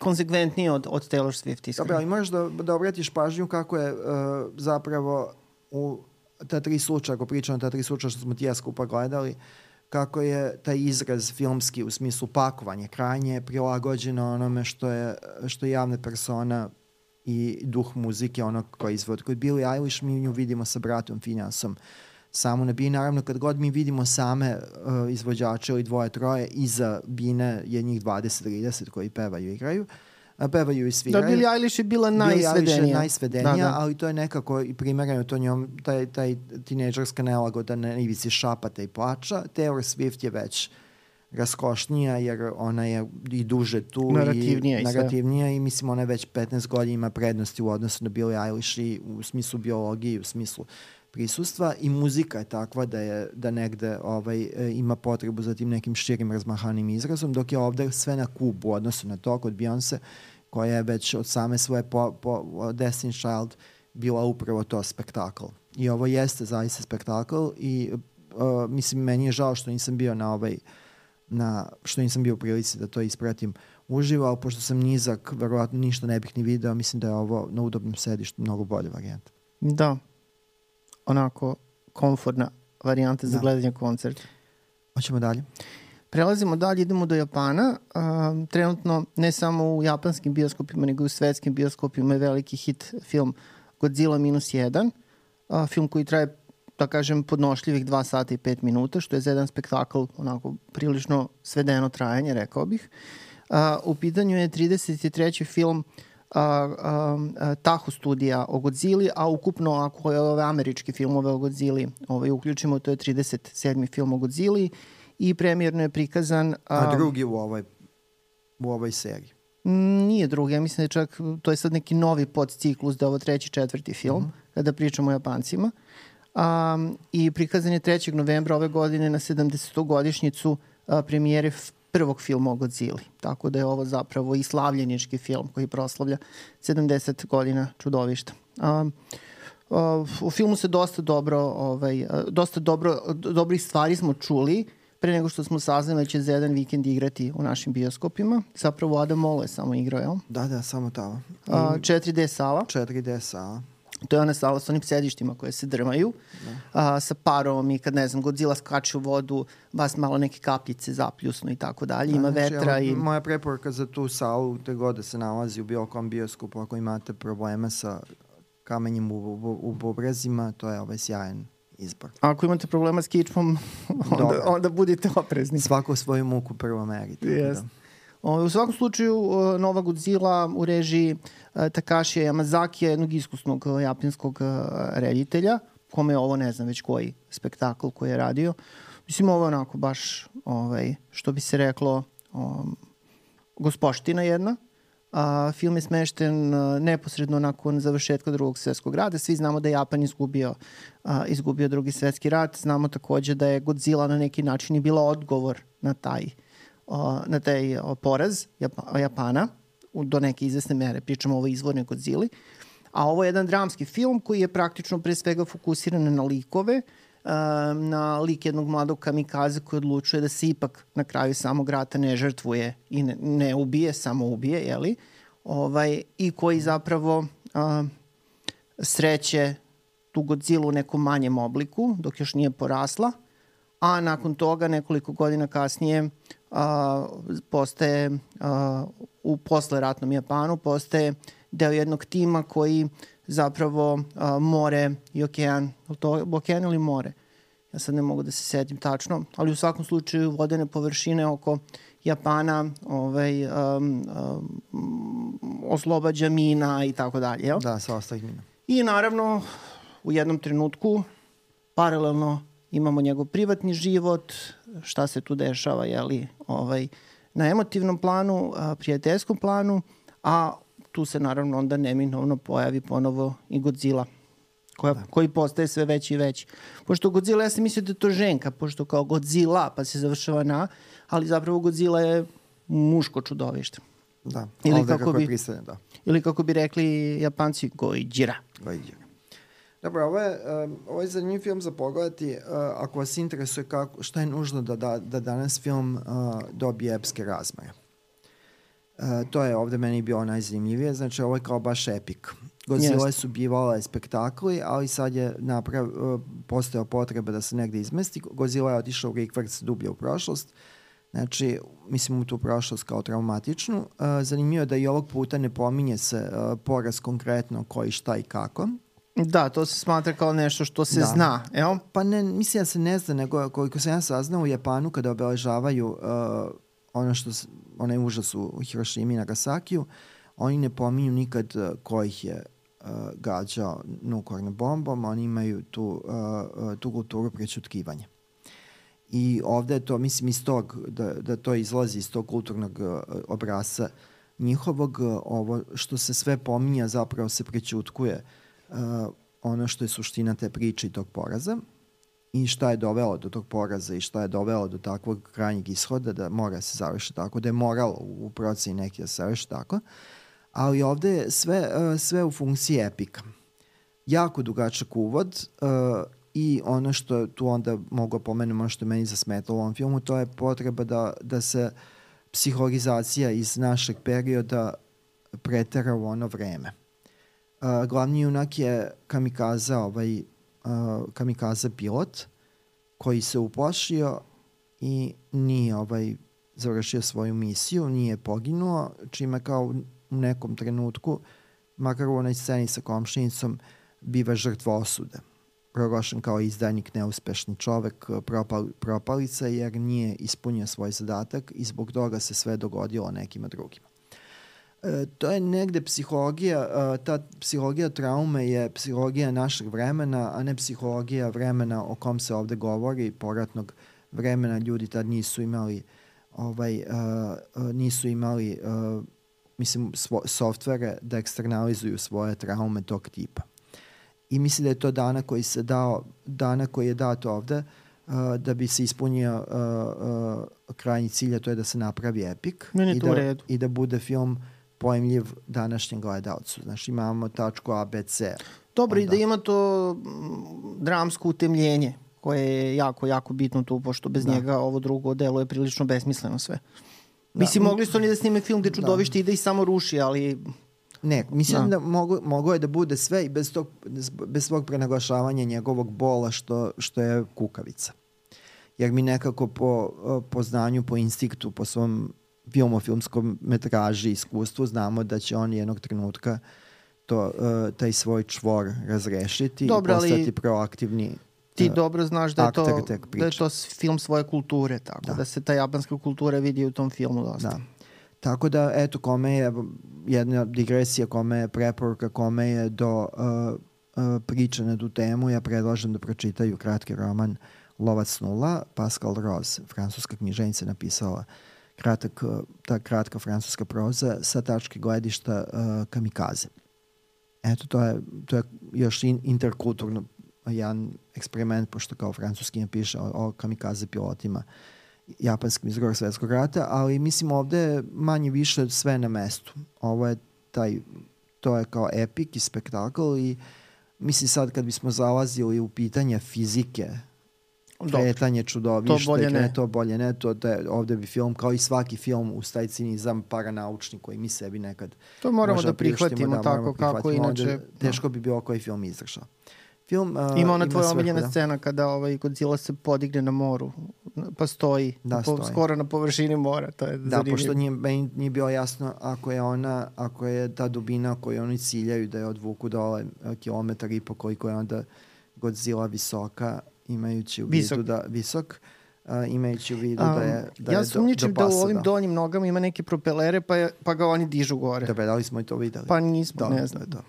konsekventnije od, od Taylor Swift, iskreno. Dobro, ali možeš da, da obratiš pažnju kako je uh, zapravo u ta tri slučaja, ako pričamo ta tri slučaja što smo ti ja skupa gledali, kako je taj izraz filmski u smislu pakovanje krajnje prilagođeno onome što je, što je javna persona i duh muzike onog koji izvod. Kod Billie Eilish mi nju vidimo sa bratom Finasom samo na bini. Naravno, kad god mi vidimo same uh, izvođače ili dvoje, troje, iza bine je njih 20-30 koji pevaju i igraju. A pevaju i Da, sviraju. Billie Eilish je bila Billie Eilish je najsvedenija. najsvedenija, Da, da. ali to je nekako i primereno to njom, taj, taj tineđerska nelagoda na ivici šapata i plača. Taylor Swift je već raskošnija jer ona je i duže tu Narativnija i i narativnija i mislim ona već 15 godina ima prednosti u odnosu na Billie Eilish i u smislu biologije i u smislu prisustva i muzika je takva da je da negde ovaj e, ima potrebu za tim nekim širim razmahanim izrazom dok je ovde sve na kubu u odnosu na to kod Beyoncé koja je već od same svoje po, po, Destiny's Child bila upravo to spektakl. I ovo jeste zaista spektakl i uh, mislim meni je žao što nisam bio na ovaj na, što nisam bio u prilici da to ispratim uživo, ali pošto sam nizak, verovatno ništa ne bih ni video, mislim da je ovo na udobnom sedištu mnogo bolja varijanta. Da. Onako, komfortna varijanta za Da. gledanje koncerta. Hoćemo dalje? Prelazimo dalje, idemo do Japana. Um, trenutno ne samo u japanskim bioskopima, nego i u svetskim bioskopima je veliki hit film Godzilla minus 1. Uh, film koji traje, da kažem, podnošljivih 2 sata i 5 minuta, što je za jedan spektakl onako prilično svedeno trajanje, rekao bih. Uh, u pitanju je 33. film a, a, a, Taho studija o Godzilla, a ukupno ako je ove američke filmove o Godzilla ovaj, uključimo, to je 37. film o Godzilla i premijerno je prikazan... A drugi u ovoj, u ovoj seriji. Mm, Nije drugi, ja mislim da je čak, to je sad neki novi podciklus, da je ovo treći, četvrti film, Mhm. kada pričamo o Japancima. Um, I prikazan je 3. novembra ove godine na 70. godišnjicu a, premijere prvog filma o Godzilla. Tako da je ovo zapravo i slavljenički film koji proslavlja 70 godina čudovišta. Um, Uh, u filmu se dosta dobro, ovaj, uh, dosta dobro, dobrih stvari smo čuli pre nego što smo saznali da će za jedan vikend igrati u našim bioskopima. Zapravo Adam Molo je samo igrao, jel? Da, da, samo tamo. I Uh, 4D sala. 4D sala. To je ona sala sa onim sedištima koje se drmaju, a, sa parom i kad, ne znam, Godzilla skače u vodu, vas malo neke kapljice zapljusnu i tako dalje. Ima Da, znači, vetra evo, i... Moja preporuka za tu salu, te god da se nalazi u bilo kom bioskopu, ako imate problema sa kamenjem u, u, u bubrezima, to je ovaj sjajan izbor. Ako imate problema s kičmom, [laughs] onda, onda budite oprezni. Svako svoju muku prvo meri. tako Jest. Da. O, u svakom slučaju, uh, Nova Godzilla u režiji uh, Takashi Yamazaki, jednog iskusnog uh, japanskog uh, reditelja, kome je ovo, ne znam već koji spektakl koji je radio. Mislim, ovo je onako baš, ovaj, što bi se reklo, um, gospoština jedna. A, film je smešten a, neposredno nakon završetka drugog svetskog rata. Svi znamo da je Japan izgubio, a, izgubio drugi svetski rat. Znamo takođe da je Godzilla na neki način i bila odgovor na taj, a, na taj poraz Japa, Japana u, do neke izvesne mere. Pričamo o ovoj izvornoj Godzilla. A ovo je jedan dramski film koji je praktično pre svega fokusiran na likove, na lik jednog mladog kamikaze koji odlučuje da se ipak na kraju samog rata ne žrtvuje i ne, ne ubije, samo ubije, jeli? Ovaj, I koji zapravo a, sreće tu Godzilla u nekom manjem obliku, dok još nije porasla, a nakon toga nekoliko godina kasnije a, postaje a, u posleratnom Japanu postaje deo jednog tima koji zapravo a, more i okean, to okean ili more? Ja sad ne mogu da se setim tačno, ali u svakom slučaju vodene površine oko Japana ovaj, um, um, oslobađa mina i tako dalje. Jel? Da, sa ostalih mina. I naravno, u jednom trenutku, paralelno imamo njegov privatni život, šta se tu dešava, jeli, ovaj, na emotivnom planu, a, prijateljskom planu, a tu se naravno onda neminovno pojavi ponovo i Godzilla koja, da. koji postaje sve veći i veći. Pošto Godzilla, ja sam mislio da je to ženka, pošto kao Godzilla pa se završava na, ali zapravo Godzilla je muško čudovište. Da, ili kako, kako bi, pristavljen, da. Ili kako bi rekli japanci, Gojira. Gojira. Dobro, ovo je, ovo je zanimljiv film za pogledati. Uh, ako vas interesuje kako, šta je nužno da, da, da danas film uh, dobije epske razmere. Uh, to je ovde meni bio najzanimljivije. Znači, ovo je kao baš epik. Godzilla yes. su bivale spektakli, ali sad je naprav, postojao potreba da se negde izmesti. Godzilla je otišao u rikvrc dublje u prošlost. Znači, mislim u tu prošlost kao traumatičnu. Zanimljivo je da i ovog puta ne pominje se poraz konkretno koji, šta i kako. Da, to se smatra kao nešto što se da. zna, jel? Pa ne, mislim da se ne zna, nego koliko se ja saznao u Japanu kada obeležavaju uh, ono što, onaj užas u Hirošimi i Nagasakiju, oni ne pominju nikad uh, ko ih je uh, gađao nuklearnom bombom, oni imaju tu, uh, uh, tu kulturu prečutkivanja. I ovde je to, mislim, iz tog, da, da to izlazi iz tog kulturnog uh, obrasa njihovog, uh, ovo što se sve pominja zapravo se prećutkuje uh, ono što je suština te priče i tog poraza i šta je dovelo do tog poraza i šta je dovelo do takvog krajnjeg ishoda da mora se završiti tako, da je moralo u proceni neki da se završi tako. Uh, ali ovde je sve, uh, sve u funkciji epika. Jako dugačak uvod uh, i ono što tu onda mogu pomenuti, ono što je meni zasmetalo u ovom filmu, to je potreba da, da se psihologizacija iz našeg perioda pretera u ono vreme. Uh, glavni junak je kamikaza, ovaj, uh, kamikaza pilot koji se uplašio i nije ovaj završio svoju misiju, nije poginuo, čime kao u nekom trenutku, makar u onoj sceni sa komšinicom, biva žrtva osude. Proglašen kao izdajnik, neuspešni čovek, propal, propalica, jer nije ispunio svoj zadatak i zbog toga se sve dogodilo nekima drugima. E, to je negde psihologija, e, ta psihologija traume je psihologija našeg vremena, a ne psihologija vremena o kom se ovde govori, poratnog vremena, ljudi tad nisu imali ovaj, uh, nisu imali uh, mislim, svo, softvere da eksternalizuju svoje traume tog tipa. I mislim da je to dana koji se dao, dana koji je dat ovde, uh, da bi se ispunio uh, uh, krajnji cilj, to je da se napravi epik i da, i da bude film pojemljiv današnjem gledalcu. Znači imamo tačku A, B, C. Dobro, onda. i da ima to dramsko utemljenje koje je jako, jako bitno tu, pošto bez da. njega ovo drugo delo je prilično besmisleno sve. Da. Mislim, mogli su oni da snime film gde da. čudovište da. ide i samo ruši, ali... Ne, mislim da, da mogo, mogo je da bude sve i bez, tog, bez svog prenaglašavanja njegovog bola što, što je kukavica. Jer mi nekako po, po znanju, po instinktu, po svom filmofilmskom metraži, iskustvu, znamo da će on jednog trenutka to, uh, taj svoj čvor razrešiti Dobro, i postati ali... proaktivni ti da. dobro znaš da je, to, da je to film svoje kulture, tako da. da se ta japanska kultura vidi u tom filmu dosta. Da. Tako da, eto, kome je jedna digresija, kome je preporuka, kome je do uh, uh, priče na tu temu, ja predlažem da pročitaju kratki roman Lovac nula, Pascal Rose, francuska knjiženica napisala kratak, ta kratka francuska proza sa tačke gledišta uh, kamikaze. Eto, to je, to je još in, interkulturno jedan eksperiment, pošto kao francuski piše o, o kamikaze pilotima japanskim iz drugog svetskog rata, ali mislim ovde je manje više sve na mestu. Ovo je taj, to je kao epik i spektakl i mislim sad kad bismo zalazili u pitanje fizike kretanje čudovišta, to bolje ne. to bolje ne, to da ovde bi film, kao i svaki film u taj cinizam paranaučni koji mi sebi nekad To moramo da prihvatimo da, tako kako inače. Onda, teško bi bilo koji film izašao. Film, uh, ima ona tvoja omiljena da. scena kada ovaj Godzilla se podigne na moru, pa stoji, da, po, skoro na površini mora, to je Da, zanimljivo. pošto nije, meni nije bilo jasno ako je ona, ako je ta dubina koju oni ciljaju da je odvuku dole kilometar i po koliko je onda Godzilla visoka, imajući u visok. vidu da visok uh, imajući u vidu um, da je da ja je sumnjičim da u ovim donjim nogama ima neke propelere pa, je, pa ga oni dižu gore. Da, da li smo i to videli? Pa nismo, da, ne znam. Da, da.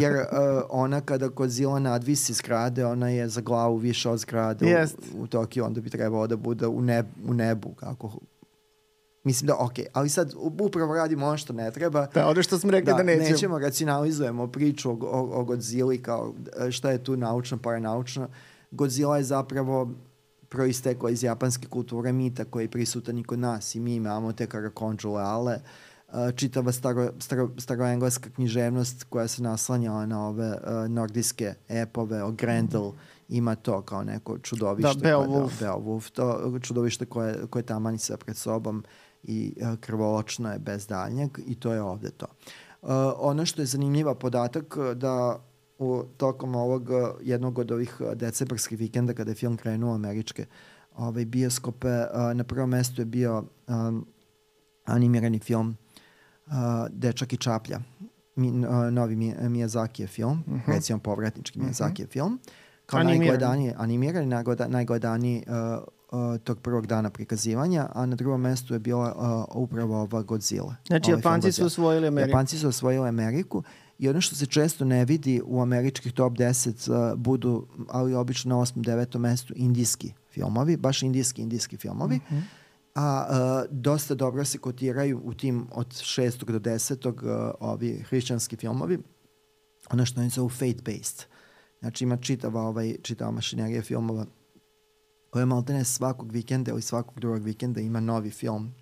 Jer uh, ona kada Godzilla nadvisi zgrade, ona je za glavu više od zgrade yes. u, u Tokiju, onda bi trebalo da bude u, neb, u nebu, kako Mislim da, ok, ali sad upravo radimo ono što ne treba. Da, ono što smo rekli da, da nećemo. Nećemo, racionalizujemo priču o, o, o Godzilla kao šta je tu naučno, paranaučno. Godzilla je zapravo proistekla iz japanske kulture mita koji je prisutan i kod nas i mi imamo te karakonđuleale, čitava staro, staro, staroengleska književnost koja se naslanjala na ove uh, nordijske epove o Grendel, mm. ima to kao neko čudovište. Da, Beowulf. Koje, da, Beowulf, to čudovište koje, koje tamani se pred sobom i uh, krvoločno je bez daljnjeg i to je ovde to. Uh, ono što je zanimljiva podatak da u, tokom ovog uh, jednog od ovih uh, decembarskih vikenda kada je film krenuo američke ovaj, bioskope, uh, na prvom mestu je bio animirani film Dečak i čaplja. Mi, novi Miyazaki je film, uh mhm. -huh. recimo povratnički mhm. Miyazaki je film. Kao animirani. najgledaniji, animirani, najgledaniji, najgledaniji uh, uh, tog prvog dana prikazivanja, a na drugom mestu je bila uh, upravo ova Godzilla. Znači, ovaj Japanci su osvojili Ameriku. Japanci su osvojili Ameriku I ono što se često ne vidi u američkih top 10 uh, budu, ali obično na 8. 9. mestu indijski filmovi, baš indijski, indijski filmovi. Mm -hmm. A uh, dosta dobro se kotiraju u tim od 6. do 10. Uh, ovi hrišćanski filmovi. Ono što oni zovu faith-based. Znači ima čitava, ovaj, čitava mašinerija filmova koja maltene svakog vikenda ili svakog drugog vikenda ima novi film,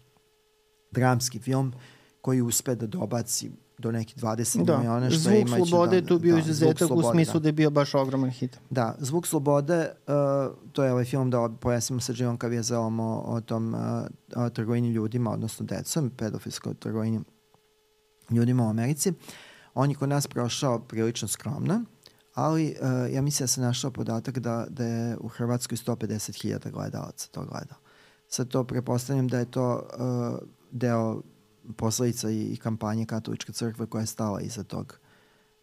dramski film koji uspe da dobaci do nekih 20 da. miliona. Što Zvuk je slobode je tu bio da, izuzetak u smislu da. da je bio baš ogroman hit. Da, Zvuk slobode, uh, to je ovaj film da pojasnimo sa Dživom Kavijezelom o, o tom uh, o trgovini ljudima, odnosno decom, pedofilskoj trgovini ljudima u Americi. On je kod nas prošao prilično skromno, ali uh, ja mislim da se našao podatak da, da je u Hrvatskoj 150.000 gledalaca to gledao. Sad to prepostavljam da je to uh, deo posledica i, i kampanje katoličke crkve koja je stala iza tog,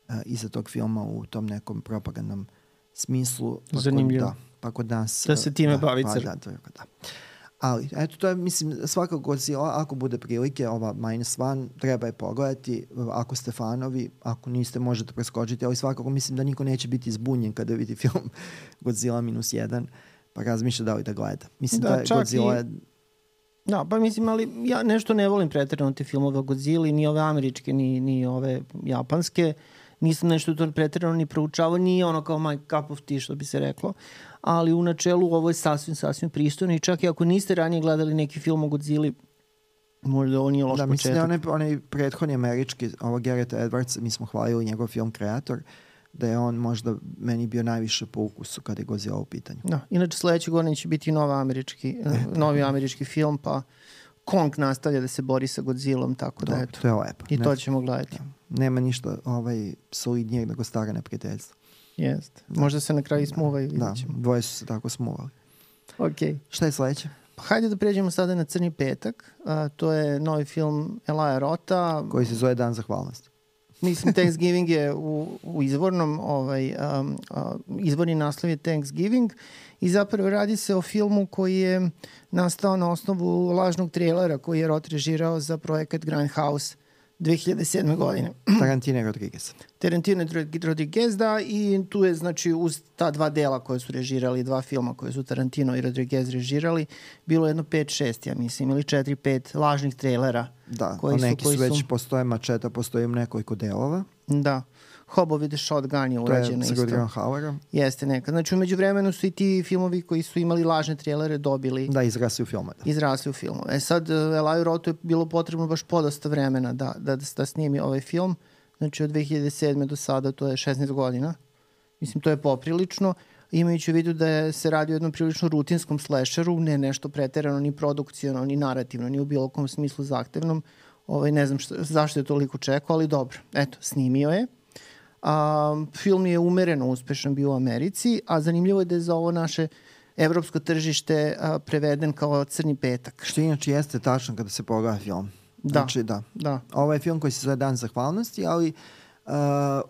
uh, iza tog filma u tom nekom propagandnom smislu. Pa Zanimljivo. Da, pa kod nas... Da se time da, bavi pa, crkva. Da, da, da. Ali, eto, to je, mislim, svakako si, ako bude prilike, ova Minus One, treba je pogledati, ako ste fanovi, ako niste, možete preskočiti, ali svakako mislim da niko neće biti zbunjen kada vidi [laughs] film Godzilla minus 1, pa razmišlja da li da gleda. Mislim da, da Godzilla i... Da, pa mislim, ali ja nešto ne volim pretredno te filmove o Godzilla, ni ove američke, ni, ni ove japanske. Nisam nešto to pretredno ni proučavao, nije ono kao my cup of tea, što bi se reklo. Ali u načelu ovo je sasvim, sasvim pristojno i čak i ako niste ranije gledali neki film o Godzilla, možda ovo nije loš da, početak. Da, mislim da onaj, onaj prethodni američki, ovo Garrett Edwards, mi smo hvalili njegov film Kreator, da je on možda meni bio najviše po ukusu kada je Godzilla u pitanju. Da, inače sledeće godine će biti nova američki, e, novi američki film, pa Kong nastavlja da se bori sa Godzillom, tako da eto. To je lepo. I ne, to ćemo gledati. Da. Nema ništa ovaj, solidnijeg nego stara neprijateljstva. Jeste. Da. Možda se na kraju da. smuvaju. Da, dvoje su se tako smuvali. Ok. Šta je sledeće? Pa hajde da pređemo sada na Crni petak. A, to je novi film Elaja Rota. Koji se zove Dan zahvalnosti. Mislim, Thanksgiving je u, u izvornom, ovaj, um, uh, izvorni naslov je Thanksgiving i zapravo radi se o filmu koji je nastao na osnovu lažnog trailera koji je Rot režirao za projekat Grindhouse 2007. godine. [clears throat] Tarantino Rodriguez. Tarantino Rodriguez, da, i tu je, znači, uz ta dva dela koje su režirali, dva filma koje su Tarantino i Rodriguez režirali, bilo jedno 5-6, ja mislim, ili 4-5 lažnih trailera. Da, koji neki su, koji su već su, postoje mačeta, postoje nekoliko delova. Da. Hobo with the Shotgun je urađena isto. To je Rutgerom Hauerom. Jeste neka. Znači, umeđu vremenu su i ti filmovi koji su imali lažne trailere dobili... Da, izrasli u filmove. Da. Izrasli u filmove. E sad, Elaju Rotu je bilo potrebno baš podosta vremena da, da, da snimi ovaj film. Znači, od 2007. do sada to je 16 godina. Mislim, to je poprilično. Imajući u vidu da je, se radi o jednom prilično rutinskom slasheru, ne nešto preterano, ni produkcijno, ni narativno, ni u bilo kom smislu zahtevnom. Ovaj, ne znam šta, zašto je toliko čekao, ali dobro. Eto, snimio je. A, film je umereno uspešan bio u Americi, a zanimljivo je da je za ovo naše evropsko tržište a, preveden kao Crni petak. Što inače jeste tačno kada se pogleda film. Da. Znači, da. da. Ovo je film koji se zove Dan zahvalnosti, ali uh,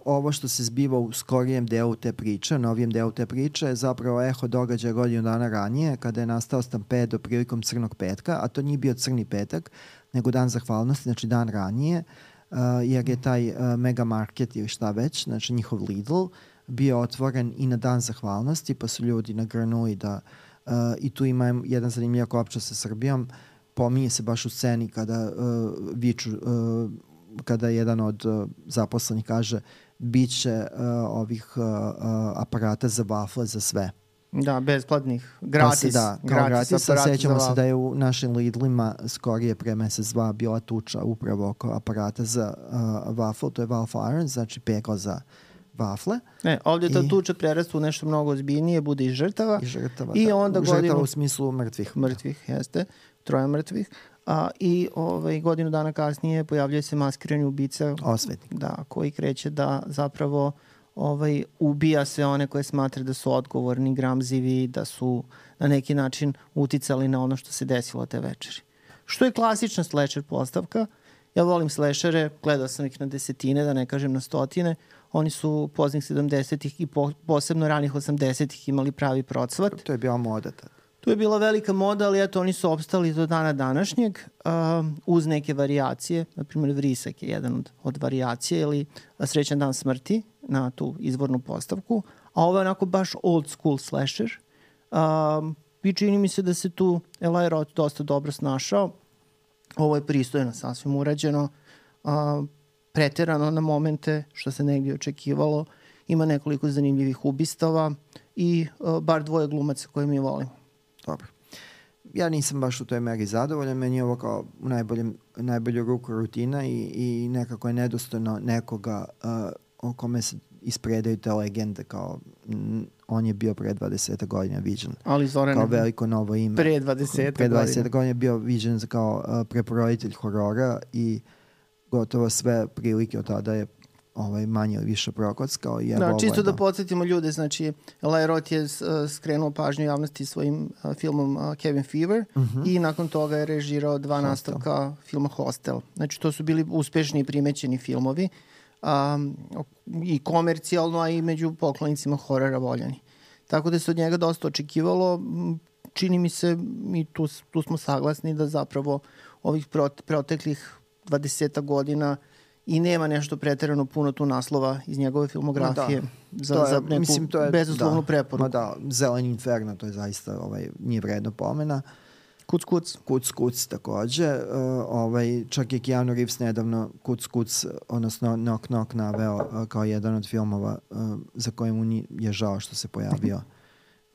ovo što se zbiva u skorijem delu te priče, novijem delu te priče, je zapravo eho događaja godinu dana ranije, kada je nastao stampedo prilikom Crnog petka, a to nije bio Crni petak, nego Dan zahvalnosti, znači dan ranije, uh, jer je taj uh, mega market ili šta već, znači njihov Lidl, bio otvoren i na dan zahvalnosti, pa su ljudi nagrnuli da uh, i tu ima jedan zanimljiv kopča sa Srbijom, pominje se baš u sceni kada uh, viču, uh, kada jedan od uh, zaposlenih kaže biće uh, ovih uh, uh, aparata za wafle za sve. Da, besplatnih, gratis. Pa se, da, gratis, gratis a sećamo se da je u našim Lidlima skorije pre mesec dva bila tuča upravo oko aparata za uh, waffle, to je waffle iron, znači pegla za wafle. Ne, ovdje ta I, tuča prerasta u nešto mnogo ozbiljnije, bude i žrtava. I žrtava, I da. onda žrtava godinu, u smislu mrtvih. Mrtvih, jeste. Troje mrtvih. A, I ovaj, godinu dana kasnije pojavljuje se maskirani ubica. Osvetnik. Da, koji kreće da zapravo ovaj, ubija sve one koje smatra da su odgovorni, gramzivi, da su na neki način uticali na ono što se desilo te večeri. Što je klasična slasher postavka. Ja volim slashere, gledao sam ih na desetine, da ne kažem na stotine. Oni su poznih 70-ih i po, posebno ranih 80-ih imali pravi procvat. To je bila moda tada. Tu je bila velika moda, ali eto, oni su opstali do dana današnjeg uh, uz neke variacije. Naprimjer, Vrisak je jedan od, od variacije ili Srećan dan smrti na tu izvornu postavku. A ovo je onako baš old school slasher. Um, I čini mi se da se tu Eli Roth dosta dobro snašao. Ovo je pristojno, sasvim urađeno. Uh, preterano na momente, što se negdje očekivalo. Ima nekoliko zanimljivih ubistava i uh, bar dvoje glumaca koje mi volimo. Dobro. Ja nisam baš u toj meri zadovoljan, meni je ovo kao u najboljem, najbolju ruku rutina i, i nekako je nedostojno nekoga uh, o kome se ispredaju te legende kao m, on je bio pre 20 godina viđen Ali Zoran kao veliko novo ime. Pre 20 Pre 20 godina je bio viđen kao uh, preporoditelj horora i gotovo sve prilike od tada je ovaj, manje ili više prokockao. I da, čisto da, da podsjetimo ljude, znači Eli Roth je uh, skrenuo pažnju javnosti svojim uh, filmom uh, Kevin Fever uh Mhm. -huh. i nakon toga je režirao dva Hostel. nastavka filma Hostel. Znači to su bili uspešni i primećeni filmovi um, i komercijalno, a i među poklonicima horora voljeni. Tako da se od njega dosta očekivalo. Čini mi se, i tu, tu smo saglasni da zapravo ovih proteklih 20 godina i nema nešto preterano puno tu naslova iz njegove filmografije da, za, to je, za neku mislim, to je, bezuslovnu da, preporuku. Ma da, Zelen Inferno, to je zaista ovaj, nije vredno pomena. Kuc Kuc. Kuc Kuc takođe. Uh, ovaj, čak je Keanu Reeves nedavno Kuc Kuc, odnosno Knock Knock naveo uh, kao jedan od filmova uh, za koje mu ni, je žao što se pojavio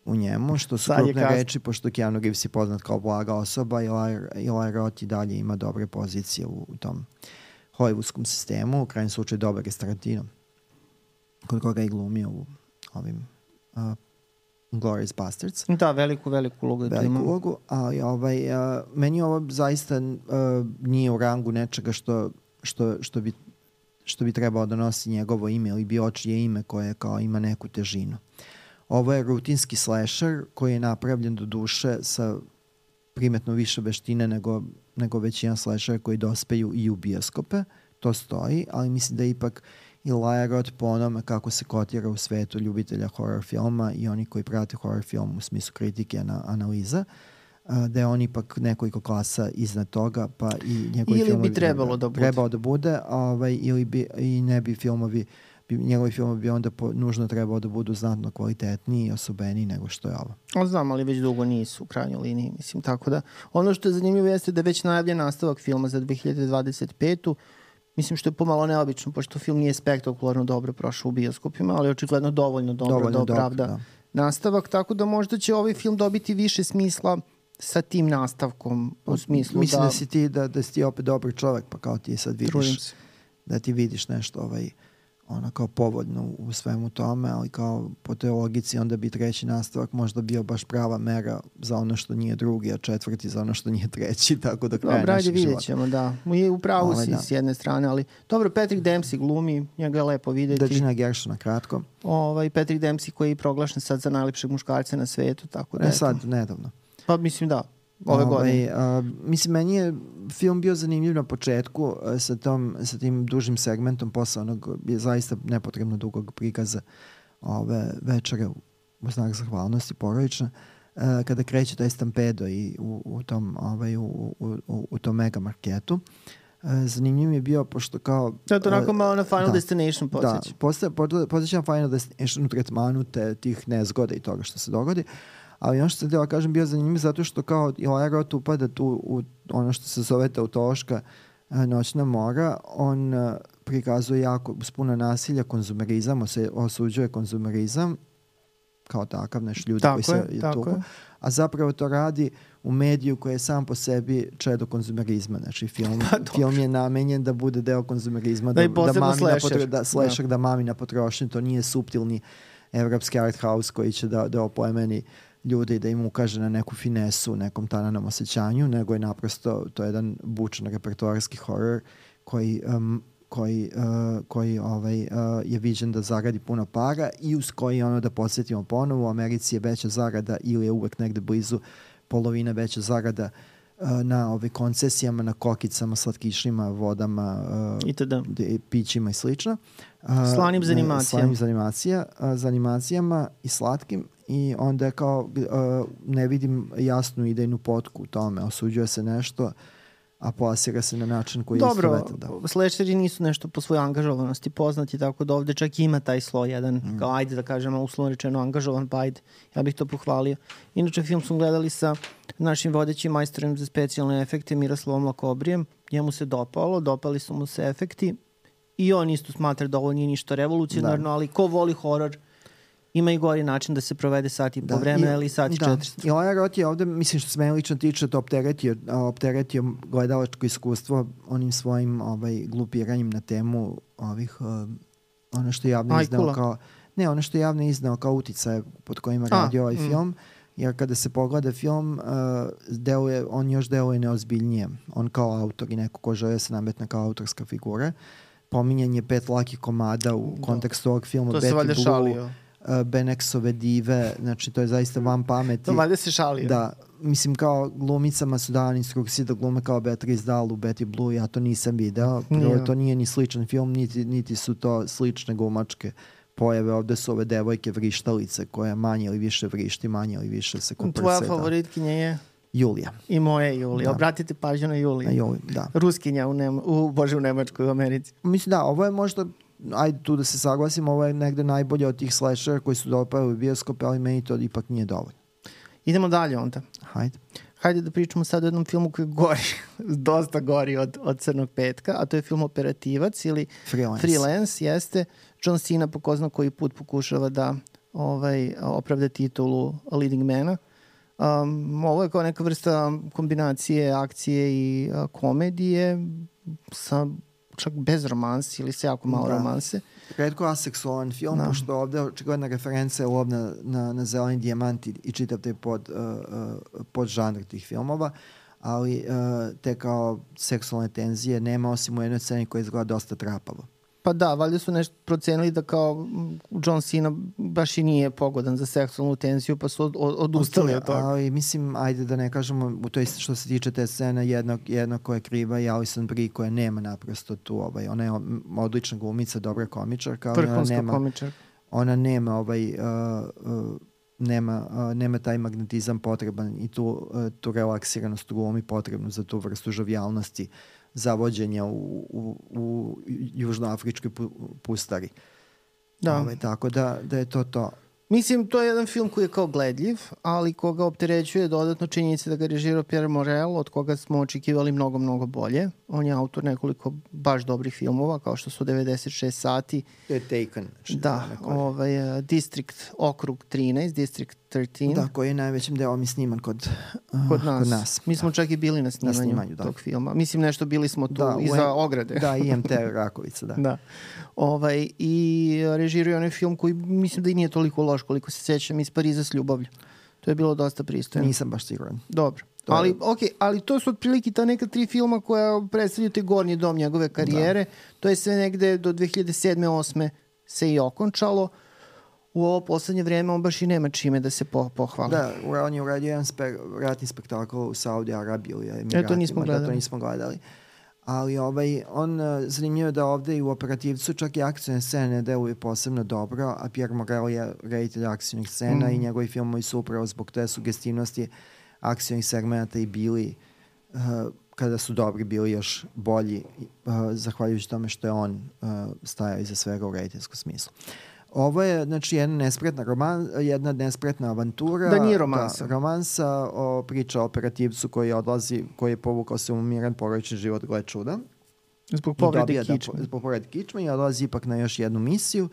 u njemu, što su krupne reči, pošto Keanu Reeves je poznat kao blaga osoba i Eli Roth i dalje ima dobre pozicije u, u tom hollywoodskom sistemu, u krajnjem slučaju dobar je s Tarantinom, kod koga je glumio u ovim uh, Glorious Bastards. Da, veliku, veliku ulogu. Veliku ulogu, ali ovaj, uh, meni ovo zaista uh, nije u rangu nečega što, što, što, bi, što bi trebao da nosi njegovo ime ili bi očije ime koje kao ima neku težinu. Ovo je rutinski slasher koji je napravljen do duše sa primetno više veštine nego, nego većina slashera koji dospeju i u bioskope. To stoji, ali mislim da ipak i Laja Roth po onome kako se kotira u svetu ljubitelja horror filma i oni koji prate horror film u smislu kritike na analiza, da je on ipak nekoliko klasa iznad toga, pa i njegovi Ili bi filmovi trebalo da bude. Trebao da bude, ovaj, ili bi, i ne bi filmovi bi, njegovi filmovi bi onda po, nužno trebao da budu znatno kvalitetniji i osobeniji nego što je ovo. O, znam, ali već dugo nisu u krajnjoj liniji, mislim, tako da. Ono što je zanimljivo jeste da je već najavljen nastavak filma za 2025. Mislim što je pomalo neobično, pošto film nije spektakularno dobro prošao u bioskopima, ali očigledno dovoljno dobro Dovoljno da dobro, opravda da. nastavak, tako da možda će ovaj film dobiti više smisla sa tim nastavkom u smislu Mislim da, da, si ti, da, da si ti opet dobar čovek, pa kao ti sad trudim vidiš, da ti vidiš nešto ovaj, ono kao povoljno u, svemu tome, ali kao po toj logici onda bi treći nastavak možda bio baš prava mera za ono što nije drugi, a četvrti za ono što nije treći, [laughs] tako da kraje Dobro, ajde vidjet života. ćemo, da. I u pravu Ovaj, si da. s jedne strane, ali dobro, Patrick Dempsey glumi, njega je lepo videti. Da Gina Gershona kratko. Ovaj, Patrick Dempsey koji je proglašen sad za najlepšeg muškarca na svetu, tako da Ne sad, nedavno. Pa mislim da, ove godine. a, mislim, meni je film bio zanimljiv na početku a, sa, tom, sa tim dužim segmentom posle onog je zaista nepotrebno dugog prikaza ove večere u, u znak zahvalnosti porodična a, kada kreće taj stampedo i u, u tom ovaj, u, u, u, u tom mega marketu. A, zanimljiv mi je bio pošto kao Da, to onako malo na Final da. Destination Da, podsjeća. posta- pod- podsjeća na Final Destination u tretmanu te, tih nezgoda i toga što se dogodi. Ali ono što sam htjela kažem bio zanimljiv zato što kao Elijah Roth upada tu u ono što se zove tautološka e, noćna mora, on e, prikazuje jako uz puno nasilja konzumerizam, ose- osuđuje konzumerizam kao takav, naš ljudi Tako koji se je, tako je. a zapravo to radi u mediju koji je sam po sebi čedo konzumerizma. Znači film, Pa, film je namenjen da bude deo konzumerizma, Da da, i da, mami slasher. potro, da, Da. slasher da mami na potrošnju, to nije suptilni evropski art house koji će da, da oplemeni ljude i da im ukaže na neku finesu, nekom tananom osjećanju, nego je naprosto to je jedan bučan repertoarski horor koji um, koji, uh, koji ovaj, uh, je viđen da zaradi puno para i uz koji ono da podsjetimo ponovo u Americi je veća zarada ili je uvek negde blizu polovina veća zarada uh, na ove koncesijama, na kokicama, slatkišima, vodama, uh, Itd. de- pićima i slično. Slanim ne, za animacijama. Slanim za, animacija, a, za animacijama i slatkim i onda je kao a, ne vidim jasnu idejnu potku u tome. Osuđuje se nešto, a plasira se na način koji je Dobro, istovetan. Da. slasheri nisu nešto po svojoj angažovanosti poznati, tako da ovde čak ima taj sloj jedan, Mm. kao ajde da kažemo uslovno rečeno angažovan, pa ajde, ja bih to pohvalio. Inače, film smo gledali sa našim vodećim majstorom za specijalne efekte Miroslavom Lakobrijem, njemu se dopalo, dopali su mu se efekti i on isto smatra da ovo nije ništa revolucionarno, ali ko voli horor, ima i gori način da se provede sat i po vremena ili sat i da. 400. I ovaj rot je ovde, mislim što se meni lično tiče, to opteretio, opteretio gledalačko iskustvo onim svojim ovaj, glupiranjem na temu ovih, uh, ono što je javno Ajkula. izneo kao, ne, ono što je javno izneo kao uticaje pod kojima radi ovaj mm. film, jer kada se pogleda film, uh, deluje, on još deluje neozbiljnije. On kao autor i neko ko žele da se nametne kao autorska figura. Pominjanje pet lakih komada u Da. kontekstu ovog filma. To se Betty valjda Blue, šalio. Uh, Benexove dive, znači to je zaista van pameti. To valjda se šalio. Da, mislim kao glumicama su davane instrukcije da glume kao Beatrice Dahl u Betty Blue, ja to nisam video. Prvo, Nije. to nije ni sličan film, niti, niti su to slične glumačke pojave. Ovde su ove devojke vrištalice koje manje ili više vrišti, manje ili više se Tvoja kuprse. Da. favoritkinja je Julija. i moja je Julija. Da. Obratite pažnju na Juliju. A Juli, da. Ruskinja u, Nema, u, Bože, u Nemačkoj, u Americi. Mislim da, ovo je možda ajde tu da se saglasimo, ovo je negde najbolje od tih slashera koji su dopali u bioskope, ali meni to ipak nije dovoljno. Idemo dalje onda. Hajde. Hajde da pričamo sad o jednom filmu koji gori, [laughs] dosta gori od, od Crnog petka, a to je film Operativac ili Freelance. Freelance, jeste. John Cena po ko zna koji put pokušava da ovaj, opravda titulu leading mana. Um, ovo je kao neka vrsta kombinacije akcije i a, komedije sa čak bez romanse ili sa jako malo Da. romanse. redko aseksualan film, Da. pošto ovde očigledna referenca je lov na, na, na zeleni dijamant i, i čitav taj pod, uh, uh, pod žanr tih filmova, ali uh, te kao seksualne tenzije nema osim u jednoj sceni koja izgleda dosta trapavo. Pa da, valjda su nešto procenili da kao John Cena baš i nije pogodan za seksualnu tenziju, pa su od, od, odustali od toga. Ali mislim, ajde da ne kažemo, u toj što se tiče te scene, jedna, jedna koja je kriva je Alison Brie koja nema naprosto tu, ovaj, ona je odlična glumica, dobra komičarka, ali ona nema, komičar. ona nema ovaj uh, uh, nema, uh, nema taj magnetizam potreban i tu, uh, tu relaksiranost u glumi potrebnu za tu vrstu žovijalnosti zavođenja u, u, u južnoafričkoj pu, pustari. Da. Ove, tako da, da je to to. Mislim, to je jedan film koji je kao gledljiv, ali koga opterećuje dodatno činjenice da ga režirao Pierre Morel, od koga smo očekivali mnogo, mnogo bolje. On je autor nekoliko baš dobrih filmova, kao što su 96 sati. To je Taken. Da, ovaj, uh, District, okrug 13, District 13. Da, koji je najvećim delom i sniman kod, uh, kod, nas. kod nas. Mi smo da. čak i bili na snimanju, na snimanju da. tog filma. Mislim, nešto bili smo tu da, iza ograde. Da, IMT [laughs] Rakovica, da. da. Ovaj, I režiruje onaj film koji mislim da i nije toliko loš koliko se sećam iz Pariza s ljubavlju. To je bilo dosta pristojno. Nisam baš siguran. Dobro. To ali, je... okay, ali to su otprilike ta neka tri filma koja predstavljaju te gornji dom njegove karijere. Da. To je sve negde do 2007. 8. se i okončalo. U ovo poslednje vreme on baš i nema čime da se po, pohvali. Da, on je uradio jedan spe, ratni spektakl u Saudi Arabiji ili Emiratima. E, to nismo gledali. Da, to nismo gledali. Ali ovaj, on, zanimljivo da ovde i u operativcu čak i akcijne scene ne deluju posebno dobro, a Pierre Morel je reditelj akcijnih scena mm. i njegovi filmovi su upravo zbog te sugestivnosti akcijnih segmenta i bili uh, kada su dobri bili još bolji uh, zahvaljujući tome što je on uh, stajao iza svega u rediteljskom smislu. Ovo je znači jedna nespretna roman, jedna nespretna avantura. Da nije romansa. Da, romansa o priča o operativcu koji odlazi, koji je povukao se u miran porodični život, gle čuda. Zbog povrede da, kičme. Da, zbog povrede kičme i odlazi ipak na još jednu misiju.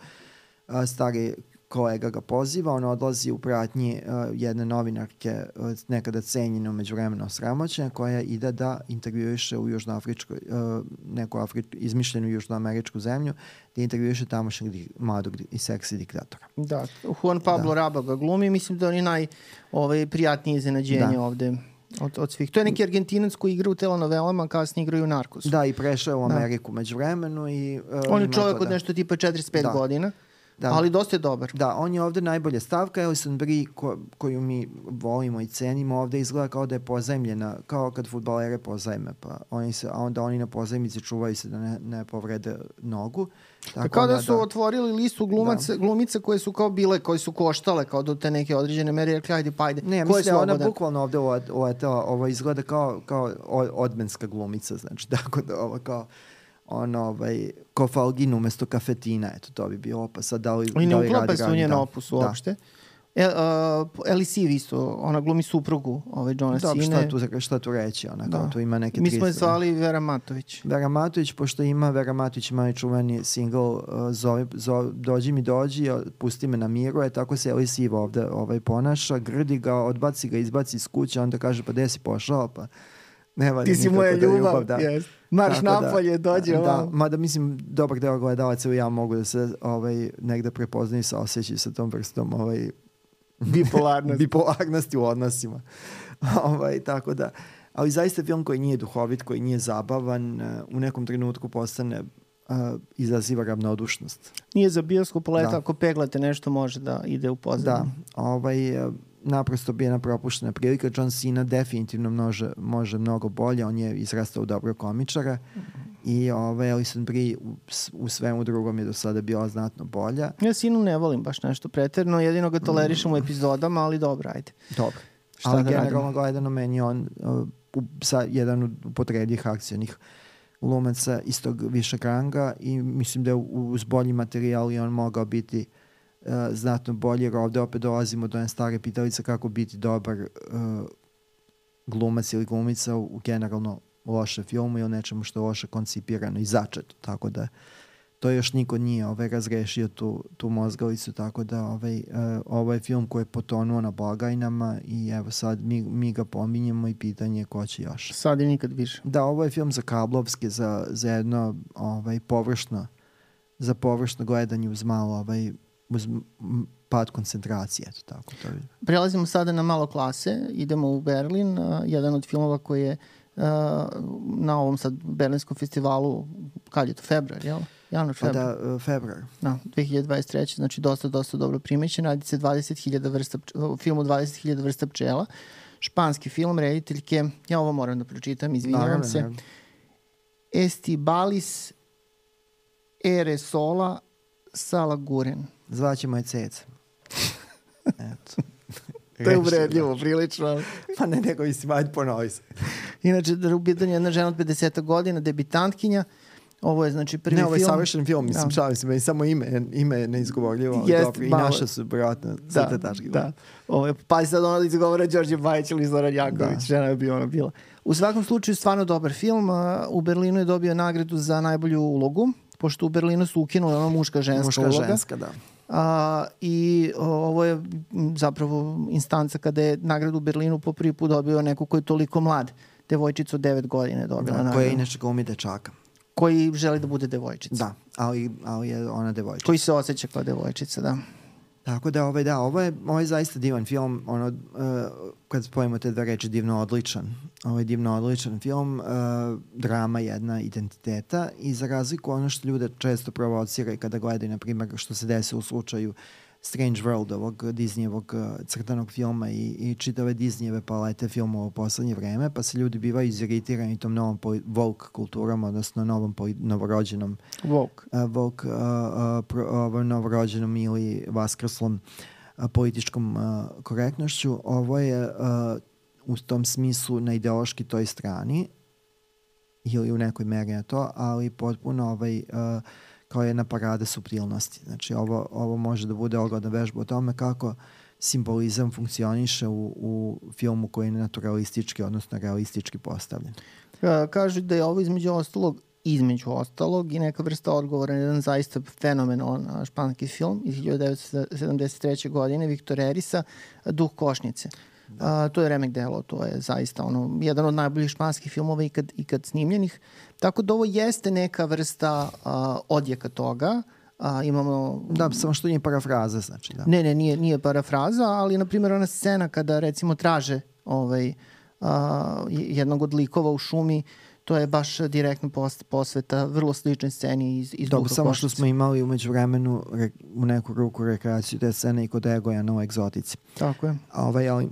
Stari kolega ga poziva, on odlazi u pratnji uh, jedne novinarke uh, nekada cenjene umeđu vremena osramoćene koja ide da intervjuiše u Južnoafričkoj, uh, neku Afri, izmišljenu južnoameričku zemlju, da intervjuiše tamošnjeg di, mladog i seksi diktatora. Da, Juan Pablo da. Raba ga glumi, mislim da on je naj ovaj, prijatnije iznenađenje da. ovde od, od svih. To je neki argentinac koji igra u telenovelama, kasnije igraju u Narkosu. Da, i prešao u da. Ameriku da. među vremenu. I, uh, on je čovjek od da. nešto tipa 45 da. godina. Da. Ali dosta je dobar. Da, on je ovde najbolja stavka. Alison Brie, ko, koju mi volimo i cenimo, ovde izgleda kao da je pozajemljena, kao kad futbalere pozajme. Pa oni se, a onda oni na pozajmici čuvaju se da ne, ne povrede nogu. Tako kao da, da su da, otvorili listu glumaca, da. glumica koje su kao bile, koje su koštale kao do te neke određene mere, rekli ajde pa ajde. Ne, mislim da ona bukvalno ovde ovo, ovo, ovo izgleda kao, kao odmenska glumica, znači [laughs] tako da ovo kao on ovaj, kofalgin umesto kafetina, eto, to bi bio opas. Sad da li, I ne da li uklapa se u njen da. opus uopšte. Da. E, uh, Ellie Siv isto, ona glumi suprugu ovaj Johna Sine. Dobro, šta tu, šta tu reći, ona da. kao tu ima neke... Mi smo je zvali Vera Matović. Vera Matović, pošto ima, Vera Matović ima i čuveni single uh, zove, zove, Dođi mi dođi, pusti me na miru, je tako se Ellie Siv ovde ovaj, ponaša, grdi ga, odbaci ga, izbaci iz kuće, onda kaže pa gde si pošao, pa ne Ti si moja da ljubav, ljubav da. Yes. Marš Tako da, napolje, da, dođe da, da, mada mislim, dobar deo gledalaca ja mogu da se ovaj, negde prepoznaju sa osjećaju sa tom vrstom ovaj, [laughs] bipolarnosti. bipolarnosti u odnosima. [laughs] ovaj, tako da, ali zaista film koji nije duhovit, koji nije zabavan, eh, u nekom trenutku postane uh, izaziva ravnodušnost. Nije za bioskop leta, da. ako peglate nešto može da ide u pozadnju. Da, ovaj, naprosto bi jedna propuštena prilika. John Cena definitivno može, može mnogo bolje, on je izrastao u dobro komičara mm -hmm. i ovaj, Alison Brie u, u svemu drugom je do sada bila znatno bolja. Ja Sinu ne volim baš nešto preterno, jedino ga tolerišem mm. u epizodama, ali dobro, ajde. Dobro. Šta ali da generalno gledano meni on uh, sa jedan od upotrebljih akcijnih glumaca istog višeg ranga i mislim da je uz bolji materijal i on mogao biti uh, uh, znatno bolje, jer ovde opet dolazimo do one stare pitalice kako biti dobar uh, glumac ili glumica u, generalno loše filmu ili nečemu što je loše koncipirano i začeto, tako da to još niko nije ovaj, razrešio tu, tu mozgalicu, tako da ovaj, uh, ovaj film koji je potonuo na blagajnama i evo sad mi, mi ga pominjemo i pitanje je ko će još. Sad i nikad više. Da, ovo je film za kablovske, za, za jedno ovaj, površno za površno gledanje uz malo ovaj, uz pad koncentracije, eto tako. To je. Prelazimo sada na malo klase, idemo u Berlin, jedan od filmova koji je na ovom sad Berlinskom festivalu, kad je to, februar, jel? Januar, februar. Pa da, februar. Da, 2023. Znači dosta, dosta dobro primećen. Radi se 20.000 vrsta, filmu 20.000 vrsta pčela. Španski film, rediteljke, ja ovo moram da pročitam, izvinjavam se. Naravno. Estibalis Ere Sola Sala Guren. Zvaćemo je Ceca. [laughs] Eto. To je uvredljivo, prilično. Pa ne, nego mislim, ajde ponovi se. Inače, da u pitanju jedna žena od 50 godina, debitantkinja, Ovo je znači prvi film. Ne, ovo je savršen film, mislim, da. šalim se, meni samo ime, ime je neizgovorljivo, ali dobro, i naša su, vjerojatno, sve da, te tačke. Da, ovo je, pa sad ono izgovara Đorđe Bajić ili Zoran Janković, da. žena je bi ona bila. U svakom slučaju, stvarno dobar film. U Berlinu je dobio nagradu za najbolju ulogu, pošto u Berlinu su ukinuli ono muška ženska muška, uloga. Muška ženska, da. A, I ovo je zapravo instanca kada je nagradu u Berlinu po prvi put dobio neko ko je toliko mlad. Devojčica od 9 godina je dobila da. Koja je inače glumi dečaka koji želi da bude devojčica. Da, ali, ali je ona devojčica. Koji se osjeća kao devojčica, da. Tako da, ovaj, da, ovo je, ovo je zaista divan film, ono, uh, kad spojimo te dve reči, divno odličan. Ovo je divno odličan film, uh, drama jedna identiteta i za razliku ono što ljude često provocira i kada gledaju, na primjer, što se desi u slučaju uh, Strange World ovog Disneyevog uh, crtanog filma i, i čitave Disneyeve palete filmova u poslednje vreme, pa se ljudi bivaju iziritirani tom novom po, woke kulturom, odnosno novom novorođenom woke, uh, woke uh, uh, pro, uh, novorođenom ili vaskrslom uh, političkom uh, korektnošću. Ovo je uh, u tom smislu na ideološki toj strani ili u nekoj meri na to, ali potpuno ovaj uh, kao jedna parada subtilnosti. Znači ovo, ovo može da bude ogledna vežba o tome kako simbolizam funkcioniše u, u filmu koji je naturalistički, odnosno realistički postavljen. Kažu da je ovo između ostalog između ostalog i neka vrsta odgovora na jedan zaista fenomenalan španski film iz 1973. godine Viktor Erisa, Duh košnice. A, to je remek delo, to je zaista ono, jedan od najboljih španskih filmova ikad, ikad snimljenih. Tako da ovo jeste neka vrsta a, odjeka toga. A, imamo... Da, samo što nije parafraza, znači. Da. Ne, ne, nije, nije parafraza, ali, na primjer, ona scena kada, recimo, traže ovaj, a, jednog od likova u šumi, to je baš direktno post, posveta vrlo sličnoj sceni iz, iz Dobro, samo što smo imali umeđu vremenu re, u neku ruku rekreaciju te scene i kod Egoja na egzotici. Tako je. A, ovaj, ali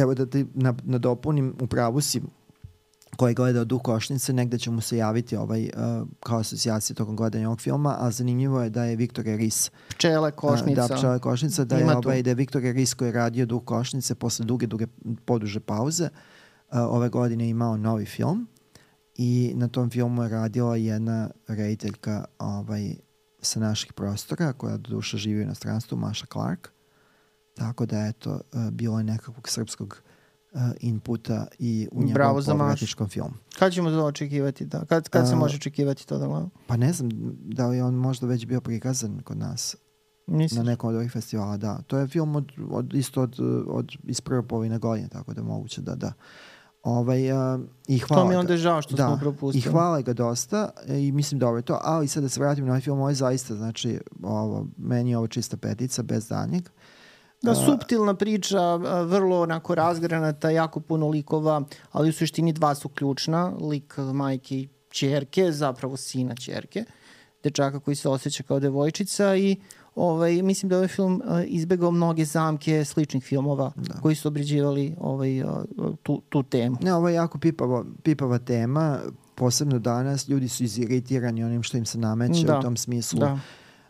evo da ti nadopunim, u pravu si, ko je gledao Duh košnice, negde će mu se javiti ovaj, uh, kao asocijacija tokom gledanja ovog filma, a zanimljivo je da je Viktor Ris Pčele košnica. Uh, da, pčele košnica, da je, ovaj, da je Viktor Ris koji je radio Duh košnice posle duge, duge poduže pauze, uh, ove godine imao novi film i na tom filmu je radila jedna rediteljka ovaj, sa naših prostora, koja do duša živi u inostranstvu, Maša Clark. Tako da, eto, uh, bilo je nekakvog srpskog uh, inputa i u njegovom povratničkom filmu. Kad ćemo to očekivati? Da? Kad, kad se uh, može očekivati to da gledamo? Pa ne znam, da li on možda već bio prikazan kod nas. Misliš? Na nekom od ovih festivala, da. To je film od, od, isto od, od, iz prve polovine godine, tako da moguće da, da. Ovaj, uh, i hvala to mi je onda žao što da, smo propustili. I hvala ga dosta i mislim da ovo je to. Ali sad da se vratim na ovaj film, ovo je zaista, znači, ovo, meni je ovo čista petica, bez danjeg. Uh, Da, suptilna priča, vrlo onako razgranata, jako puno likova, ali u suštini dva su ključna, lik majke i čerke, zapravo sina čerke, dečaka koji se osjeća kao devojčica i ovaj, mislim da je ovaj film izbegao mnoge zamke sličnih filmova da. koji su obriđivali ovaj, tu, tu temu. Ne, ovo je jako pipava, pipava tema, posebno danas ljudi su iziritirani onim što im se nameće da. u tom smislu. Da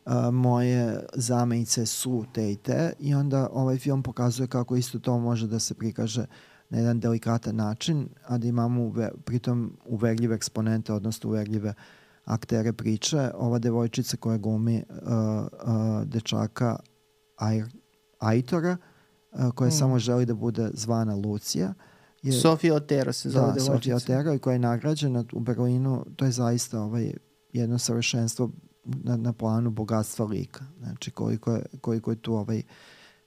a, moje zamenice su te i te i onda ovaj film pokazuje kako isto to može da se prikaže na jedan delikatan način, a da imamo uve, pritom uverljive eksponente, odnosno uverljive aktere priče. Ova devojčica koja glumi uh, uh, dečaka Aj, Aitora, uh, koja mm. samo želi da bude zvana Lucija. Je, Sofia Otero se zove da, devojčica. Sofia Otero i koja je nagrađena u Berlinu. To je zaista ovaj, jedno savršenstvo na, na planu bogatstva lika. Znači koliko je, koliko je tu ovaj,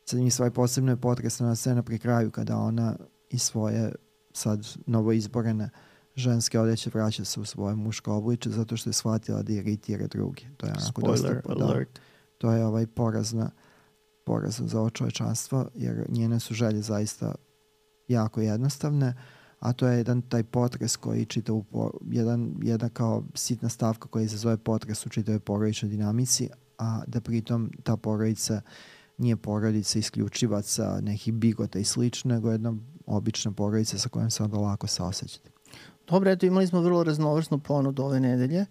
sad mi svoj posebno je potresna scena pri kraju kada ona i svoje sad novo izborene ženske odeće vraća se u svoje muško obliče zato što je shvatila da iritira drugi. To je onako Spoiler dosta, da, alert. to je ovaj porazna porazna za ovo čovečanstvo jer njene su želje zaista jako jednostavne a to je jedan taj potres koji čita u po, jedan, jedna kao sitna stavka koja izazove potres u čitavoj porodičnoj dinamici, a da pritom ta porodica nije porodica isključivaca, nekih bigota i slično, nego jedna obična porodica sa kojom se onda lako saosećate. Dobro, eto imali smo vrlo raznovrsnu ponudu ove nedelje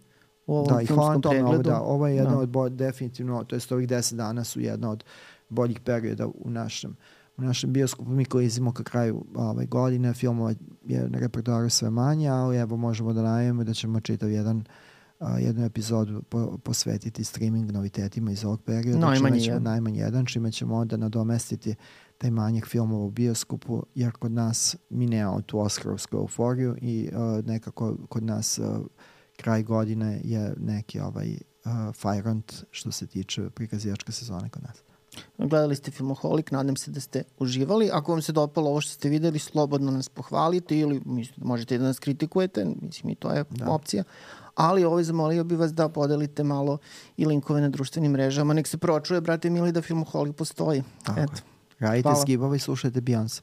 u ovom da, filmskom tome, pregledu. Ovo, da, ovo je jedna da. od, bo, definitivno, to jest ovih deset dana su jedna od boljih perioda u našem u našem bioskopu. Mi klizimo ka kraju ovaj, godine, filmova je na repertoaru sve manje, ali evo možemo da najavimo da ćemo čitav jedan a, jednu epizodu po, posvetiti streaming novitetima iz ovog perioda. Najmanje čime ćemo, jedan. Najmanje jedan, čime ćemo onda nadomestiti taj manjak filmova u bioskopu, jer kod nas mi nemamo tu Oscarovsku euforiju i uh, nekako kod nas uh, kraj godine je neki ovaj uh, fajront što se tiče prikazivačke sezone kod nas. Gledali ste Filmoholik, nadam se da ste uživali. Ako vam se dopalo ovo što ste videli, slobodno nas pohvalite ili mislim, možete da nas kritikujete, mislim i to je da. opcija. Ali ovaj zamolio bi vas da podelite malo i linkove na društvenim mrežama. Nek se pročuje, brate mili, da Filmoholik postoji. Tako Eto. Radite Hvala. skibova i slušajte Beyoncé.